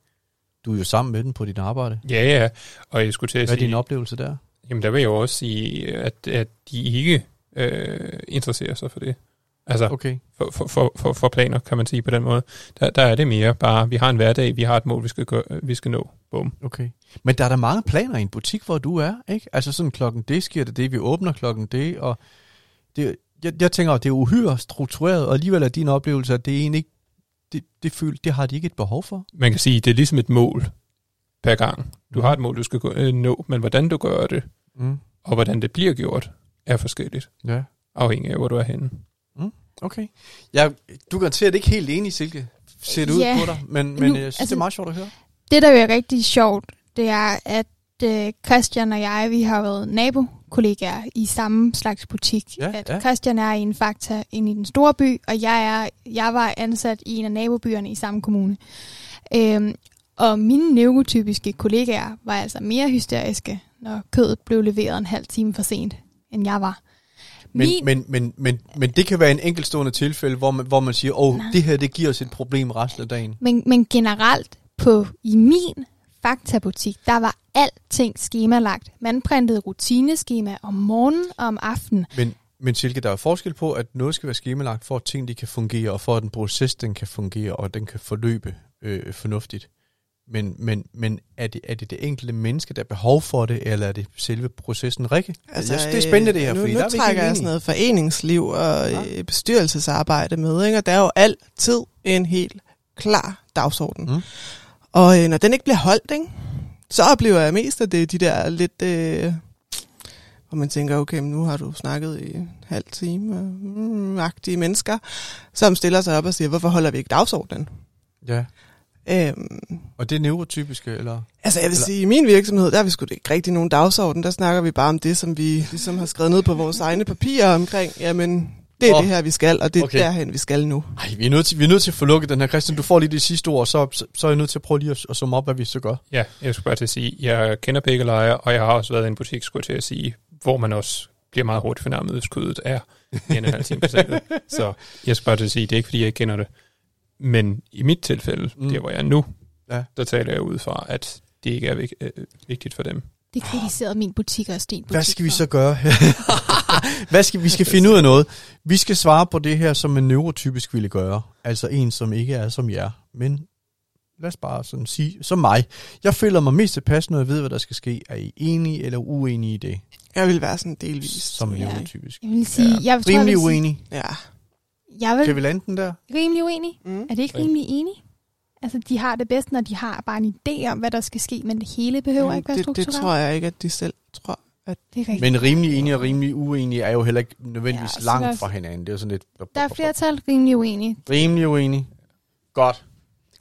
Du er jo sammen med den på dit arbejde. Ja, ja. Og jeg skulle til at Hvad er din oplevelse der? jamen der vil jeg jo også sige, at, at de ikke øh, interesserer sig for det. Altså Okay. for, for, for, for, for planer, kan man sige på den måde. Der, der er det mere bare, vi har en hverdag, vi har et mål, vi skal, gøre, vi skal nå. Bum. Okay. Men der er der mange planer i en butik, hvor du er, ikke? Altså sådan klokken det sker det det, vi åbner klokken det, og det, jeg, jeg tænker, at det er uhyre struktureret, og alligevel er din oplevelse, at det er egentlig ikke, det, det, føl, det har de ikke et behov for. Man kan sige, det er ligesom et mål per gang. Du har et mål, du skal gå, øh, nå, men hvordan du gør det, Mm. og hvordan det bliver gjort, er forskelligt, Ja. afhængig af, hvor du er henne. Okay. Jeg, du er garanteret ikke helt enig, Silke. Ser det ud Ja. på dig, men, men Nu, jeg synes, altså, det altså- er meget sjovt at høre. Det, der jo er rigtig sjovt, det er, at øh, Christian og jeg, vi har været nabokollegaer i samme slags butik. Ja, at ja. Christian er i en fakta inde i den store by, og jeg, er, jeg var ansat i en af nabobyerne i samme kommune. Øhm, og mine neurotypiske kollegaer var altså mere hysteriske, når kødet blev leveret en halv time for sent, end jeg var. Men, Min- men, men, men, men det kan være en enkeltstående tilfælde, hvor man, hvor man siger, åh, oh, det her, det giver os et problem resten af dagen. Men, men generelt på i min faktabutik, der var alting skemalagt. Man printede rutineskema om morgenen og om aftenen. Men, men Silke, der er forskel på, at noget skal være skemalagt, for at ting de kan fungere, og for at en proces den kan fungere, og den kan forløbe øh, fornuftigt. Men, men, men er, det, er det det enkelte menneske, der har behov for det, eller er det selve processen, Rikke? Altså, jeg synes, det er spændende det her, nu, fordi nu der er trækker jeg sådan noget foreningsliv og øh, bestyrelsesarbejde med, ikke? og der er jo altid en helt klar dagsorden. Mm. Og øh, når den ikke bliver holdt, ikke? Så oplever jeg mest, at det er de der lidt... Øh, hvor man tænker, okay, men nu har du snakket i en halv time, mm, agtige mennesker, som stiller sig op og siger, hvorfor holder vi ikke dagsordenen? Ja, Øhm, og det er neurotypiske, eller? Altså jeg vil Eller- sige, i min virksomhed, der har vi sgu ikke rigtig nogen dagsorden. Der snakker vi bare om det, som vi ligesom har skrevet ned på vores egne papirer omkring. Jamen, det er Åh. det her, vi skal, og det er Okay. derhen, vi skal nu. Ej, vi er, nødt til, vi er nødt til at få lukket den her. Christian, du får lige det sidste ord, så, så, så er jeg nødt til at prøve lige at, at summe op, hvad vi så gør. Ja, jeg skulle bare til at sige, jeg kender begge lejre, og jeg har også været i en butik, skulle jeg til at sige, hvor man også bliver meget hurtigt fornærmet, hvis kødet er mere end en halv time forsinket. Så jeg skulle bare til at sige, det er ikke, fordi jeg ikke kender det. Men i mit tilfælde, Mm. der hvor jeg er nu, Ja. der taler jeg ud fra, at det ikke er øh, vigtigt for dem. Det kritiserede min butik og Sten butik Hvad skal vi så gøre? Hvad skal vi skal finde ud af noget. Vi skal svare på det her, som en neurotypisk ville gøre. Altså en, som ikke er som jer. Men lad os bare sådan sige, som mig. Jeg føler mig mest tilpas, når jeg ved, hvad der skal ske. Er I enige eller uenige i det? Jeg vil være sådan delvis. Som Ja. neurotypisk. Jeg vil sige, Ja. jeg tror, jeg Rimelig vil sige, uenig. Ja. jeg vil Kan vi lande den der? rimelig uenig. Mm. Er det ikke rimelig enig? Altså, de har det bedst, når de har bare en idé om, hvad der skal ske, men det hele behøver ikke være det, det struktureret. tror jeg ikke, at de selv tror. Det er rigtigt. Men rimelig enige og rimelig uenige er jo heller ikke nødvendigvis Ja, ja, langt der- fra hinanden. Det er jo sådan lidt... Der er flertal rimelig uenige. Rimelig uenig. Godt.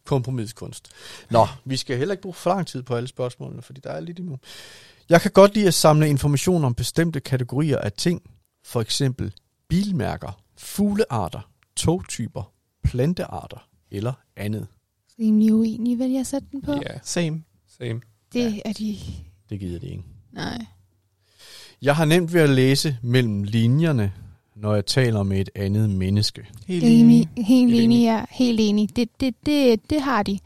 Kompromiskunst. Nå, vi skal heller ikke bruge for lang tid på alle spørgsmålene, fordi der er lidt endnu. Jeg kan godt lide at samle information om bestemte kategorier af ting. For eksempel bilmærker, fuglearter, togtyper, plantearter eller andet. Rimelig uenige, vil jeg sætte den på. Ja, Yeah. same. same. Det er de... Det gider det ikke. Nej. Jeg har nemt ved at læse mellem linjerne, når jeg taler med et andet menneske. Helt Enig, enig. helt enig. enig, ja. Helt enig. Det, det, det, det har de.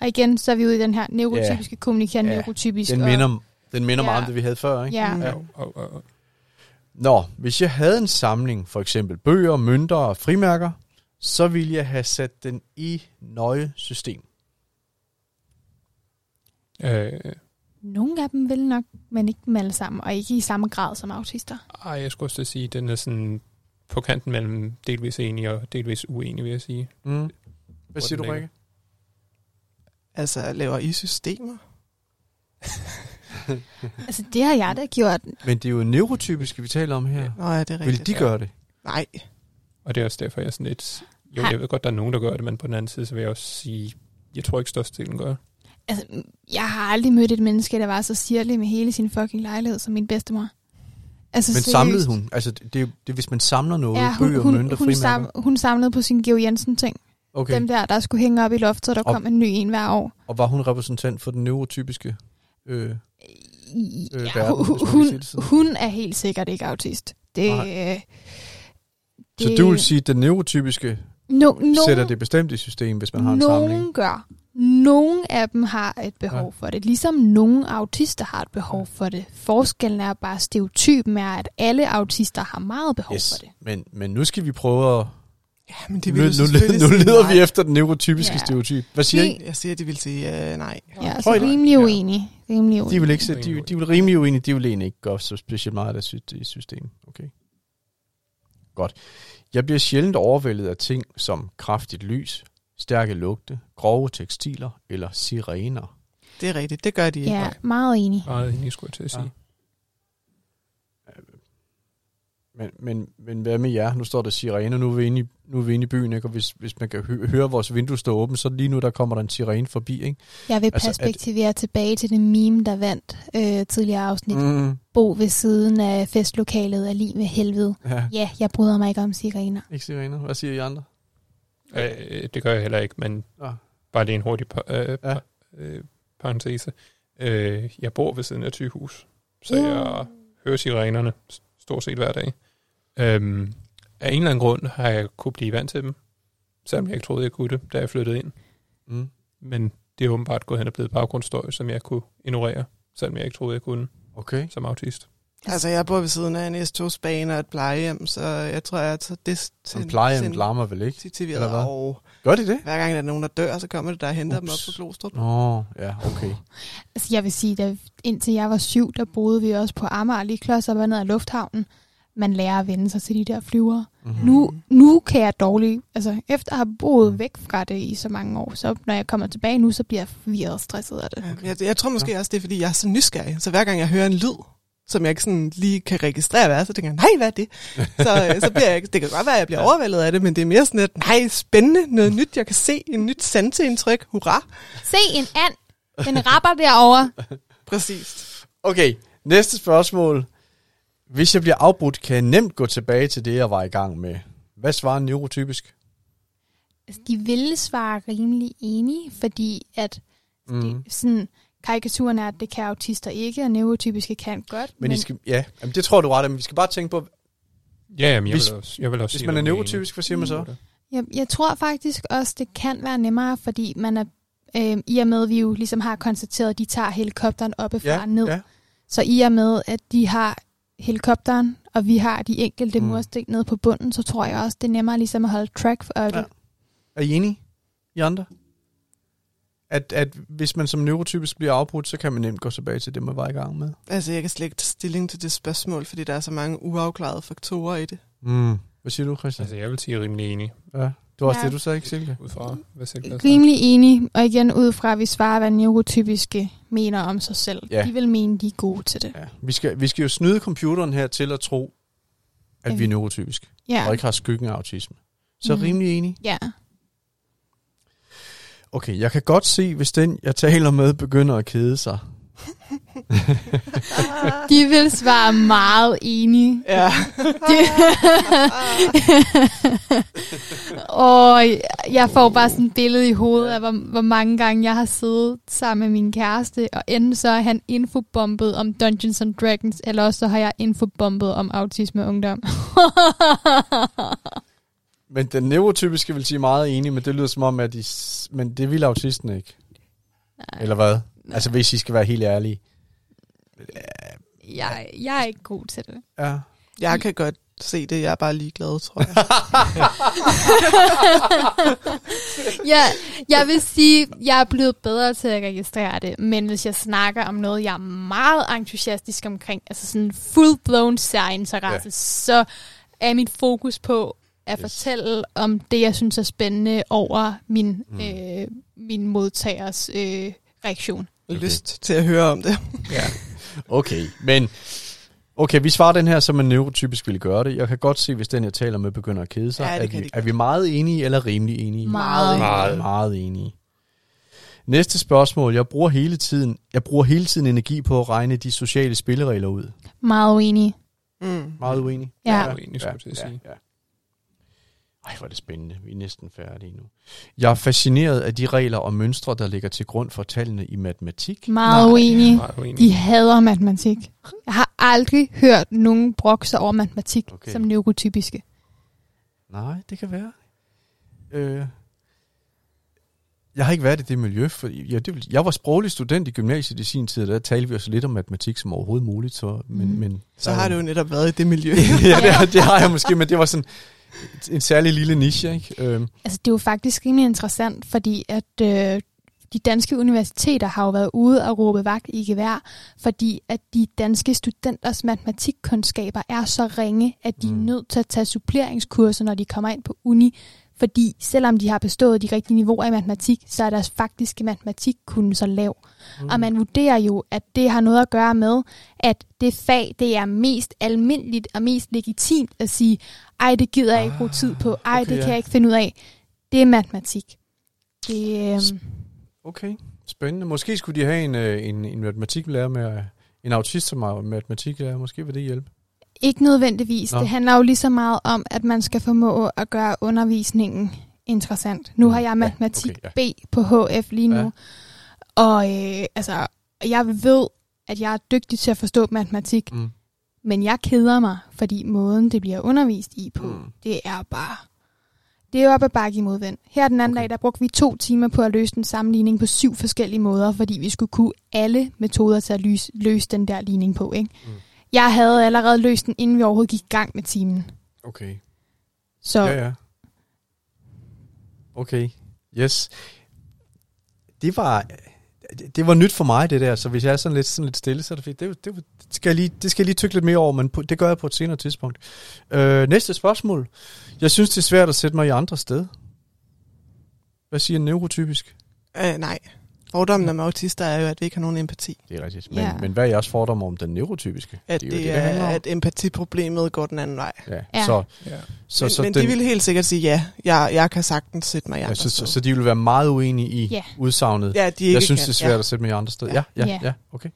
Og igen, så er vi ude i den her neurotypiske, kommunikerende, Ja, neurotypisk. Den og, minder Den minder Ja. meget om det, vi havde før, ikke? Ja. Ja. Og, og, og, Nå, hvis jeg havde en samling, for eksempel bøger, mønter og frimærker, så ville jeg have sat den i nøje system. øh, Nogle af dem vil nok, men ikke dem alle sammen, og ikke i samme grad som autister. ej, jeg skulle også sige, at den er sådan på kanten mellem delvis enig og delvis uenig, vil jeg sige. Mm. Hvad siger du. Rikke? Altså, laver I systemer? Altså, det har jeg da gjort. Men det er jo neurotypiske, vi taler om her. Nå ja, det er rigtigt. Vil de gøre det? Nej. Og det er også derfor, jeg er sådan lidt... Jo, jeg ved godt, der er nogen, der gør det, men på den anden side, så vil jeg også sige, jeg tror ikke størstedelen gør. Altså, jeg har aldrig mødt et menneske, der var så sirlig med hele sin fucking lejlighed som min bedstemor. Altså, Men seriøst. samlede hun? Altså, det, det, det hvis man samler noget, Ja, hun, bøger, hun, mønter, hun, sam, hun samlede på sin Geo Jensen ting. Okay, Dem der, der skulle hænge op i loftet, så der Og- kom en ny en hver år. og var hun repræsentant for den neurotypiske? Øh, Øh, Ja, verden, hun, hun, det hun er helt sikkert ikke autist. Det, Nej. øh, så du vil sige, at den neurotypiske no, no, sætter det bestemt i system, hvis man har en samling? Nogen gør. Nogle af dem har et behov Ja. ja. for det, ligesom nogle autister har et behov for det. Forskellen er bare, stereotypen er, at alle autister har meget behov Yes. for det. Men, men nu skal vi prøve at... Ja, men de Nu, vil nu, nu sige leder vi efter den neurotypiske Ja. stereotyp. Hvad siger I? Jeg siger, at de vil sige uh, nej. Ja, altså I det? rimelig Ja. uenig. Rimelig De uenig. vil, ikke sætte, de, de vil rimelig uenige, de vil egentlig ikke gøre så specielt meget af det i systemet. Okay. Godt. Jeg bliver sjældent overvældet af ting som kraftigt lys, stærke lugte, grove tekstiler eller sirener. Det er rigtigt. Det gør de ikke. Ja, meget enig. Meget enig, skulle jeg til at sige. Ja. Men, men, men hvad med jer? Nu står der sirener, nu er vi inde i, nu er vi inde i byen, ikke? og hvis, hvis man kan hø- høre vores vindue stå åbent, så lige nu der kommer der en sirene forbi. Ikke? Jeg vil Altså, perspektivere tilbage til det meme, der vandt øh, tidligere afsnit. Mm. Mm, Bo ved siden af festlokalet er lige med helvede. ja, Ja, jeg bryder mig ikke om sirener. ikke sirener. Hvad siger I andre? Øh, det gør jeg heller ikke, men Ja. bare lige en hurtig pa- øh, Ja. øh, parentese. Øh, jeg bor ved siden af et sygehus, så Uh. jeg hører sirenerne stort set hver dag. Øhm, af en eller anden grund har jeg kunne blive vant til dem, selvom jeg ikke troede, jeg kunne det, da jeg flyttede ind. Mm. Men det er åbenbart gået hen og blevet baggrundsstøj, som jeg kunne ignorere, selvom jeg ikke troede, jeg kunne Okay. som autist. Altså, jeg bor ved siden af en S-togsbane og et plejehjem, så jeg tror, jeg tager det Som plejehjem larmer vel ikke? sensitiveret. eller hvad? Og Gør de det? hver gang der er nogen, der dør, så kommer det der og henter dem op Ups. på Glostrup. Nå, ja, okay. Altså, jeg vil sige, at indtil jeg var syv, der boede vi også på Amager, lige klods op ned af lufthavnen. Man lærer at vende sig til de der flyvere. Mm-hmm. Nu, nu kan jeg dårligt, altså efter at have boet Mm. væk fra det i så mange år, så når jeg kommer tilbage nu, så bliver jeg forvirret og stresset af det. Ja, jeg, jeg tror måske også, det er, fordi jeg er så nysgerrig. Så hver gang jeg hører en lyd, som jeg ikke sådan lige kan registrere, hvad er, så tænker jeg, nej, hvad er det? Så, øh, så bliver jeg, ikke- det kan godt være, at jeg bliver Ja. overvældet af det, men det er mere sådan, at nej, spændende, noget nyt, jeg kan se, en nyt sanseindtryk, hurra. Se en and, den rapper derovre. Præcis. Okay, næste spørgsmål. Hvis jeg bliver afbrudt, kan jeg nemt gå tilbage til det, jeg var i gang med. Hvad svarer neurotypisk? Altså, de ville svare rimelig enige, fordi at Mm. det, sådan, karikaturen er, at det kan autister ikke, og neurotypiske kan godt. Men, I skal, ja, jamen, det tror du ret, men vi skal bare tænke på, Ja, jamen, jeg, Hvis- vil også, jeg vil også hvis man er neurotypisk, hvad siger man så? Jeg, jeg tror faktisk også, det kan være nemmere, fordi man er, øh, i og med, at vi jo ligesom har konstateret, at de tager helikopteren oppefra Ja, og ned. ja. Så i og med, at de har helikopteren, og vi har de enkelte Mm. mm. mursten nede på bunden, så tror jeg også, det er nemmere ligesom at holde track for det. Ja. Er I enige? I andre? At, at hvis man som neurotypisk bliver afbrudt, så kan man nemt gå tilbage til det, man var i gang med. Altså, jeg kan slet ikke tage stilling til det spørgsmål, fordi der er så mange uafklarede faktorer i det. Mm. Hvad siger du, Christian? Altså, jeg vil sige rimelig enig, Ja. Det var også Ja. det, du sagde, ikke, Silke? ud fra, hvad der Rimelig enig, og igen ud fra, at vi svarer, hvad neurotypiske mener om sig selv. Ja. De vil mene, de er gode til det. Ja. Vi, skal, vi skal jo snyde computeren her til at tro, at Ja. vi er neurotypisk, Ja, og ikke har skyggen af autisme. Så Mhm. rimelig enig. ja. Okay, jeg kan godt se, hvis den, jeg taler med, begynder at kede sig. De vil svare meget enige. Ja. og jeg får bare sådan et billede i hovedet af, hvor, hvor mange gange jeg har siddet sammen med min kæreste, og enten så er han infobombet om Dungeons and Dragons, eller også så har jeg infobombet om autisme og ungdom. Men den neurotypiske vil sige meget enig, men det lyder som om, at de... s- Men det vil autisten ikke. Nej. Eller hvad? Altså, hvis I skal være helt ærlige. jeg, jeg er ikke god til det. Ja. Jeg kan godt se det, jeg er bare ligeglad, tror jeg. Ja, jeg vil sige, jeg er blevet bedre til at registrere det, men hvis jeg snakker om noget, jeg er meget entusiastisk omkring, altså sådan full-blown særinteresse, ja. så er mit fokus på at Yes. fortælle om det, jeg synes er spændende over min, Mm. øh, min modtagers øh, reaktion. Okay. Lyst til at høre om det. Ja. Okay, men... Okay, vi svarer den her, som en neurotypisk ville gøre det. Jeg kan godt se, hvis den, jeg taler med, begynder at kede sig. Ja, det er, kan vi, de er vi meget enige eller rimelig enige? Meget. Meget. Meget enige. Næste spørgsmål. Jeg bruger hele tiden, jeg bruger hele tiden energi på at regne de sociale spilleregler ud. Meget uenig. Mm. Meget uenig. Ja. Jeg er uenig, skulle jeg at sige. Ja, ja. Ej, hvor er det spændende. Vi er næsten færdige nu. Jeg er fascineret af de regler og mønstre, der ligger til grund for tallene i matematik. Meget Nej. uenig. Meget uenig. De hader matematik. Jeg har aldrig hørt nogen brokse over matematik Okay. som neurotypiske. Nej, det kan være. Øh, jeg har ikke været i det miljø, for ja, det, vil- jeg var sproglig student i gymnasiet i sin tid, og der talte vi så lidt om matematik som overhovedet muligt. Så, men, Mhm. men, Så har det jo netop været i det miljø. ja, det, det har jeg måske, men det var sådan en særlig lille niche. Ikke? Øhm, Altså, det er jo faktisk rimelig interessant, fordi at øh, de danske universiteter har jo været ude og råbe vagt i gevær, fordi at de danske studenters matematikkundskaber er så ringe, at de Mm. er nødt til at tage suppleringskurser, når de kommer ind på uni, fordi selvom de har bestået de rigtige niveauer i matematik, så er deres faktiske matematik kun så lav. Mm. Og man vurderer jo, at det har noget at gøre med, at det fag, det er mest almindeligt og mest legitimt at sige, ej, det gider jeg ikke bruge tid på, ej, okay, det ja. kan jeg ikke finde ud af. Det er matematik. Det, øh, Okay, spændende. Måske skulle de have en, øh, en, en matematiklærer med en autist som er matematiklærer. Måske vil det hjælpe. Ikke nødvendigvis. Nå. Det handler jo lige så meget om, at man skal formå at gøre undervisningen interessant. Nu har jeg Ja, matematik okay, B på HF lige nu. Ja. Og øh, altså, jeg ved, at jeg er dygtig til at forstå matematik, Mm. men jeg keder mig, fordi måden, det bliver undervist i på, Mm. mm. det er bare... Det er op ad bakke i modvind. Her den anden Okay. dag, der brugte vi to timer på at løse en sammenligning på syv forskellige måder, fordi vi skulle kunne alle metoder til at løse, løse den der ligning på. Ikke? Mm. Jeg havde allerede løst den, inden vi overhovedet gik i gang med timen. Okay. Så Ja, ja. Okay. Yes. Det var, det, det var nyt for mig, det der. Så hvis jeg er sådan lidt, sådan lidt stille, så er det fint. Det, det, det, skal jeg lige, det skal jeg lige tykke lidt mere over, men på, det gør jeg på et senere tidspunkt. Øh, næste spørgsmål. Jeg synes, det er svært at sætte mig i andre sted. Hvad siger en neurotypisk? Øh, nej. Fordommen med autister er jo, at vi ikke har nogen empati. Det er rigtigt. Men, Ja. men hvad er jeres fordomme om den neurotypiske? At Det er det, det, er, om. at empatiproblemet går den anden vej. Ja. Ja. Så, Ja. så, men så, men den, de vil helt sikkert sige ja. Jeg, jeg kan sagtens sætte mig i ja, andre så, så, steder. så de vil være meget uenige i Ja. udsagnet. Ja, de ikke jeg synes, kan. det er svært Ja. at sætte mig i andre steder. Ja, Ja. ja, ja, Ja. ja okay.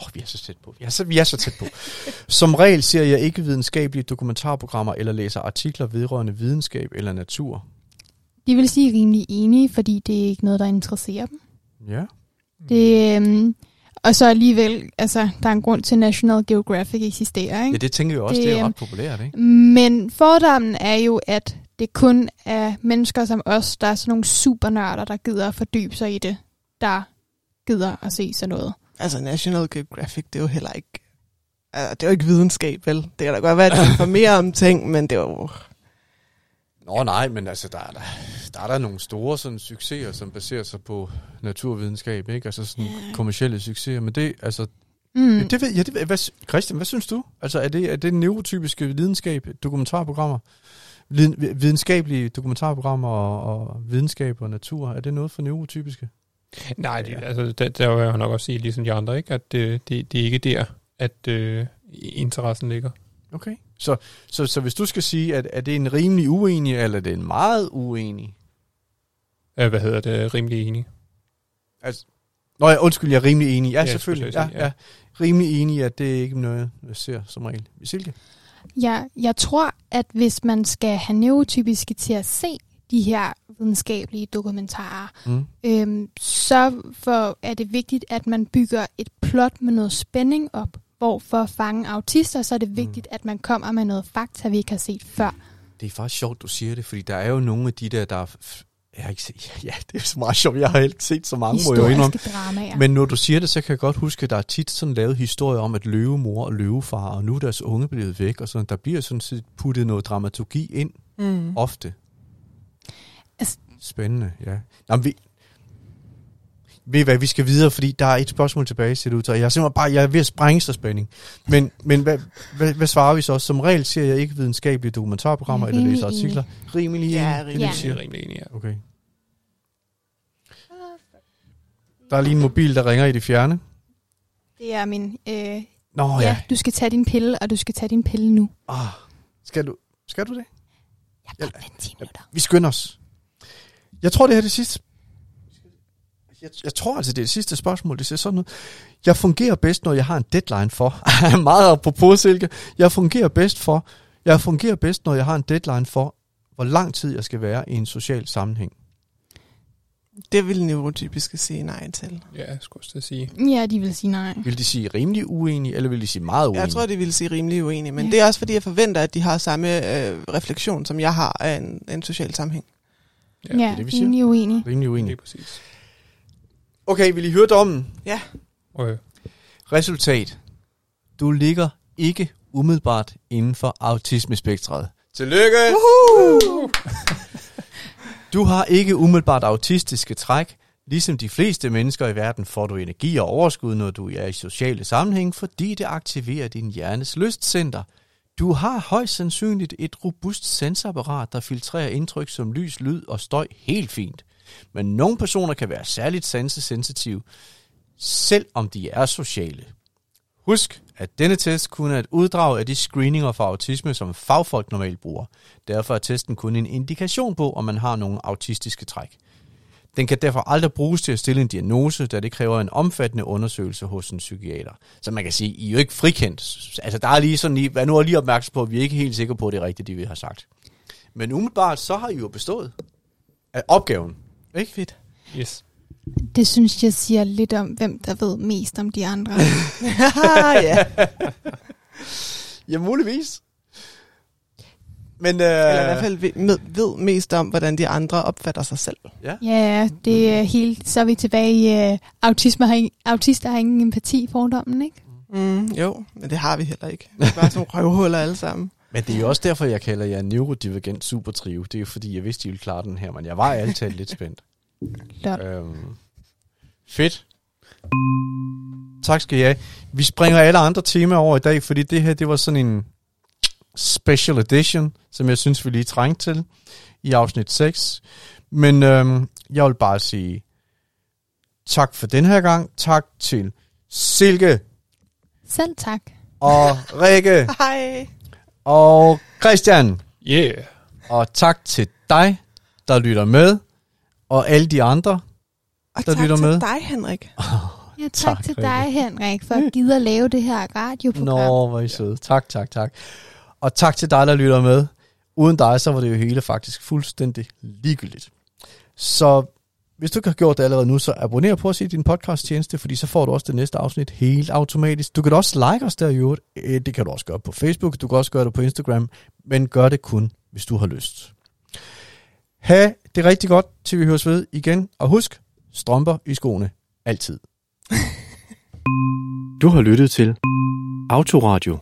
Åh, oh, vi er så tæt på. Vi er så, vi er så tæt på. Som regel ser jeg ikke videnskabelige dokumentarprogrammer eller læser artikler vedrørende videnskab eller natur. de vil sige rimelig enige, fordi det er ikke noget, der interesserer dem. Ja. Det, øhm, og så alligevel, altså, der er en grund til, at National Geographic eksisterer, ikke? Ja, det tænker jeg også. Det, Det, det er øhm, ret populært, ikke? Men fordommen er jo, at det kun er mennesker som os, der er sådan nogle supernørder, der gider at fordybe sig i det, der gider at se sådan noget. Altså National Geographic, det er jo heller ikke... Altså, det er jo ikke videnskab, vel? Det kan da godt være, at de informerer om ting, men det er jo... Nå nej, men altså, der er der, der, er der nogle store sådan, succeser, som baserer sig på naturvidenskab, ikke? Altså sådan Ja. kommersielle succeser. Men det, altså, Mm. mm. det ved, ja, det ved, hvad, Christian, hvad synes du? Altså, er det, er det neurotypiske videnskab, dokumentarprogrammer? Viden, videnskabelige dokumentarprogrammer og, og videnskab og natur, er det noget for neurotypiske? Nej, det, altså, der, der vil jeg nok også sige, ligesom de andre, ikke? at øh, det, det er ikke der, at øh, interessen ligger. Okay. Så, så, så hvis du skal sige, at er det en rimelig uenig, eller er det en meget uenig? Øh, hvad hedder det? Rimelig enig. Nå ja, undskyld, jeg er rimelig enig. Ja, Ja, ja selvfølgelig. skulle Ja, jeg sige, ja. Rimelig enig, at det er ikke noget, jeg ser som regel. Silke? Ja, jeg tror, at hvis man skal have neurotypiske til at se de her videnskabelige dokumentarer, Mm. øhm, så for, er det vigtigt, at man bygger et plot med noget spænding op, hvor for at fange autister, så er det vigtigt, at man kommer med noget fakta, vi ikke har set før. Det er faktisk sjovt, du siger det, fordi der er jo nogle af de der, der er jeg har ikke set, ja, det er så meget sjovt. Jeg har ikke set så mange, må jeg jo indrømme. Historiske dramaer. Men når du siger det, så kan jeg godt huske, at der er tit sådan lavet historier om, at løvemor og løvefar, og nu er deres unge blevet væk, og sådan. Der bliver sådan set puttet noget dramaturgi ind, Mm. ofte. Altså- Spændende, ja. Nå, men vi, ved hvad, vi skal videre, fordi der er et spørgsmål tilbage, ser det ud til. Jeg er simpelthen bare, jeg er ved at sprænge sig spænding. Men, men hvad, hvad, hvad, svarer vi så? Som regel ser jeg ikke videnskabelige dokumentarprogrammer, eller Rimelig læser artikler. Rimelig Ja, enig. rimelig Ja. Siger rimelig enig, ja. Okay. Der er lige en mobil, der ringer i det fjerne. Det er min... Øh, Nå ja. ja. ja, du skal tage din pille, og du skal tage din pille nu. Ah, skal, du, skal du det? Jeg har godt vent 10 minutter. Vi skynder os. Jeg tror, det her er det sidste. Jeg, jeg tror altså, det er det sidste spørgsmål. Det ser sådan ud. Jeg fungerer bedst, når jeg har en deadline for. Meget apropos, Silke. Jeg fungerer bedst for. Jeg fungerer bedst, når jeg har en deadline for, hvor lang tid jeg skal være i en social sammenhæng. Det vil neurotypiske sige nej til. Ja, jeg skulle at sige. Ja, de vil sige nej. Vil de sige rimelig uenig, eller vil de sige meget uenig? Jeg tror, de vil sige rimelig uenige, men Ja. det er også fordi, jeg forventer, at de har samme øh, refleksion, som jeg har af en, en social sammenhæng. Ja, Ja, det, vi siger. rimelig uenig. Rimelig uenig. Lige præcis. Okay, vil I høre dommen? Ja. Okay. Resultat. Du ligger ikke umiddelbart inden for autismespektret. Tillykke! Du har ikke umiddelbart autistiske træk. Ligesom de fleste mennesker i verden får du energi og overskud, når du er i sociale sammenhæng, fordi det aktiverer din hjernes lystcenter. Du har højst sandsynligt et robust sensorapparat, der filtrerer indtryk som lys, lyd og støj helt fint. Men nogle personer kan være særligt sansesensitive, selv om de er sociale. Husk, at denne test kun er et uddrag af de screeninger for autisme, som fagfolk normalt bruger. Derfor er testen kun en indikation på, om man har nogle autistiske træk. Den kan derfor aldrig bruges til at stille en diagnose, da det kræver en omfattende undersøgelse hos en psykiater. Så man kan sige, I er jo ikke frikendt. Altså der er lige sådan, hvad vær nu lige opmærksom på, at vi er ikke helt sikre på, at det er rigtigt, det vi har sagt. Men umiddelbart, så har I jo bestået af opgaven. Ikke? Fedt. Yes. Det synes jeg siger lidt om, hvem der ved mest om de andre. ja. Ja, muligvis. Men, øh, Eller i hvert fald ved, ved mest om, hvordan de andre opfatter sig selv. ja, det er helt... Så er vi tilbage i uh, autisme har ingen, autister har ingen empati fordommen, ikke? Mm, jo, men det har vi heller ikke. Vi er bare sådan nogle røvhuller alle sammen. Men det er jo også derfor, jeg kalder jer neurodivergent supertrio. Det er jo fordi, jeg vidste, I ville klare den her, men jeg var altid lidt spændt. Lol. Øhm, fedt. Tak skal I have. Vi springer alle andre temaer over i dag, fordi det her, det var sådan en special edition, som jeg synes, vi lige trængte til i afsnit 6. Men øhm, jeg vil bare sige tak for den her gang. Tak til Silke Selv tak. og Rikke Hej. Og Christian. Yeah. Og tak til dig, der lytter med, og alle de andre. Og Der tak lytter til med. dig, Henrik. Ja, tak, Tak, tak til Rikke. dig, Henrik, for at gide at lave det her radioprogram. Nå, hvor I søde. Tak, tak, tak. Og tak til dig, der lytter med. Uden dig, så var det jo hele faktisk fuldstændig ligegyldigt. Så hvis du ikke har gjort det allerede nu, så abonner på os i din podcast tjeneste, fordi så får du også det næste afsnit helt automatisk. Du kan også like os der i øvrigt. Øh, det kan du også gøre på Facebook, du kan også gøre det på Instagram, men gør det kun, hvis du har lyst. Ha' det rigtig godt, til vi høres ved igen. Og husk, strømper i skoene. Altid. Du har lyttet til Autoradio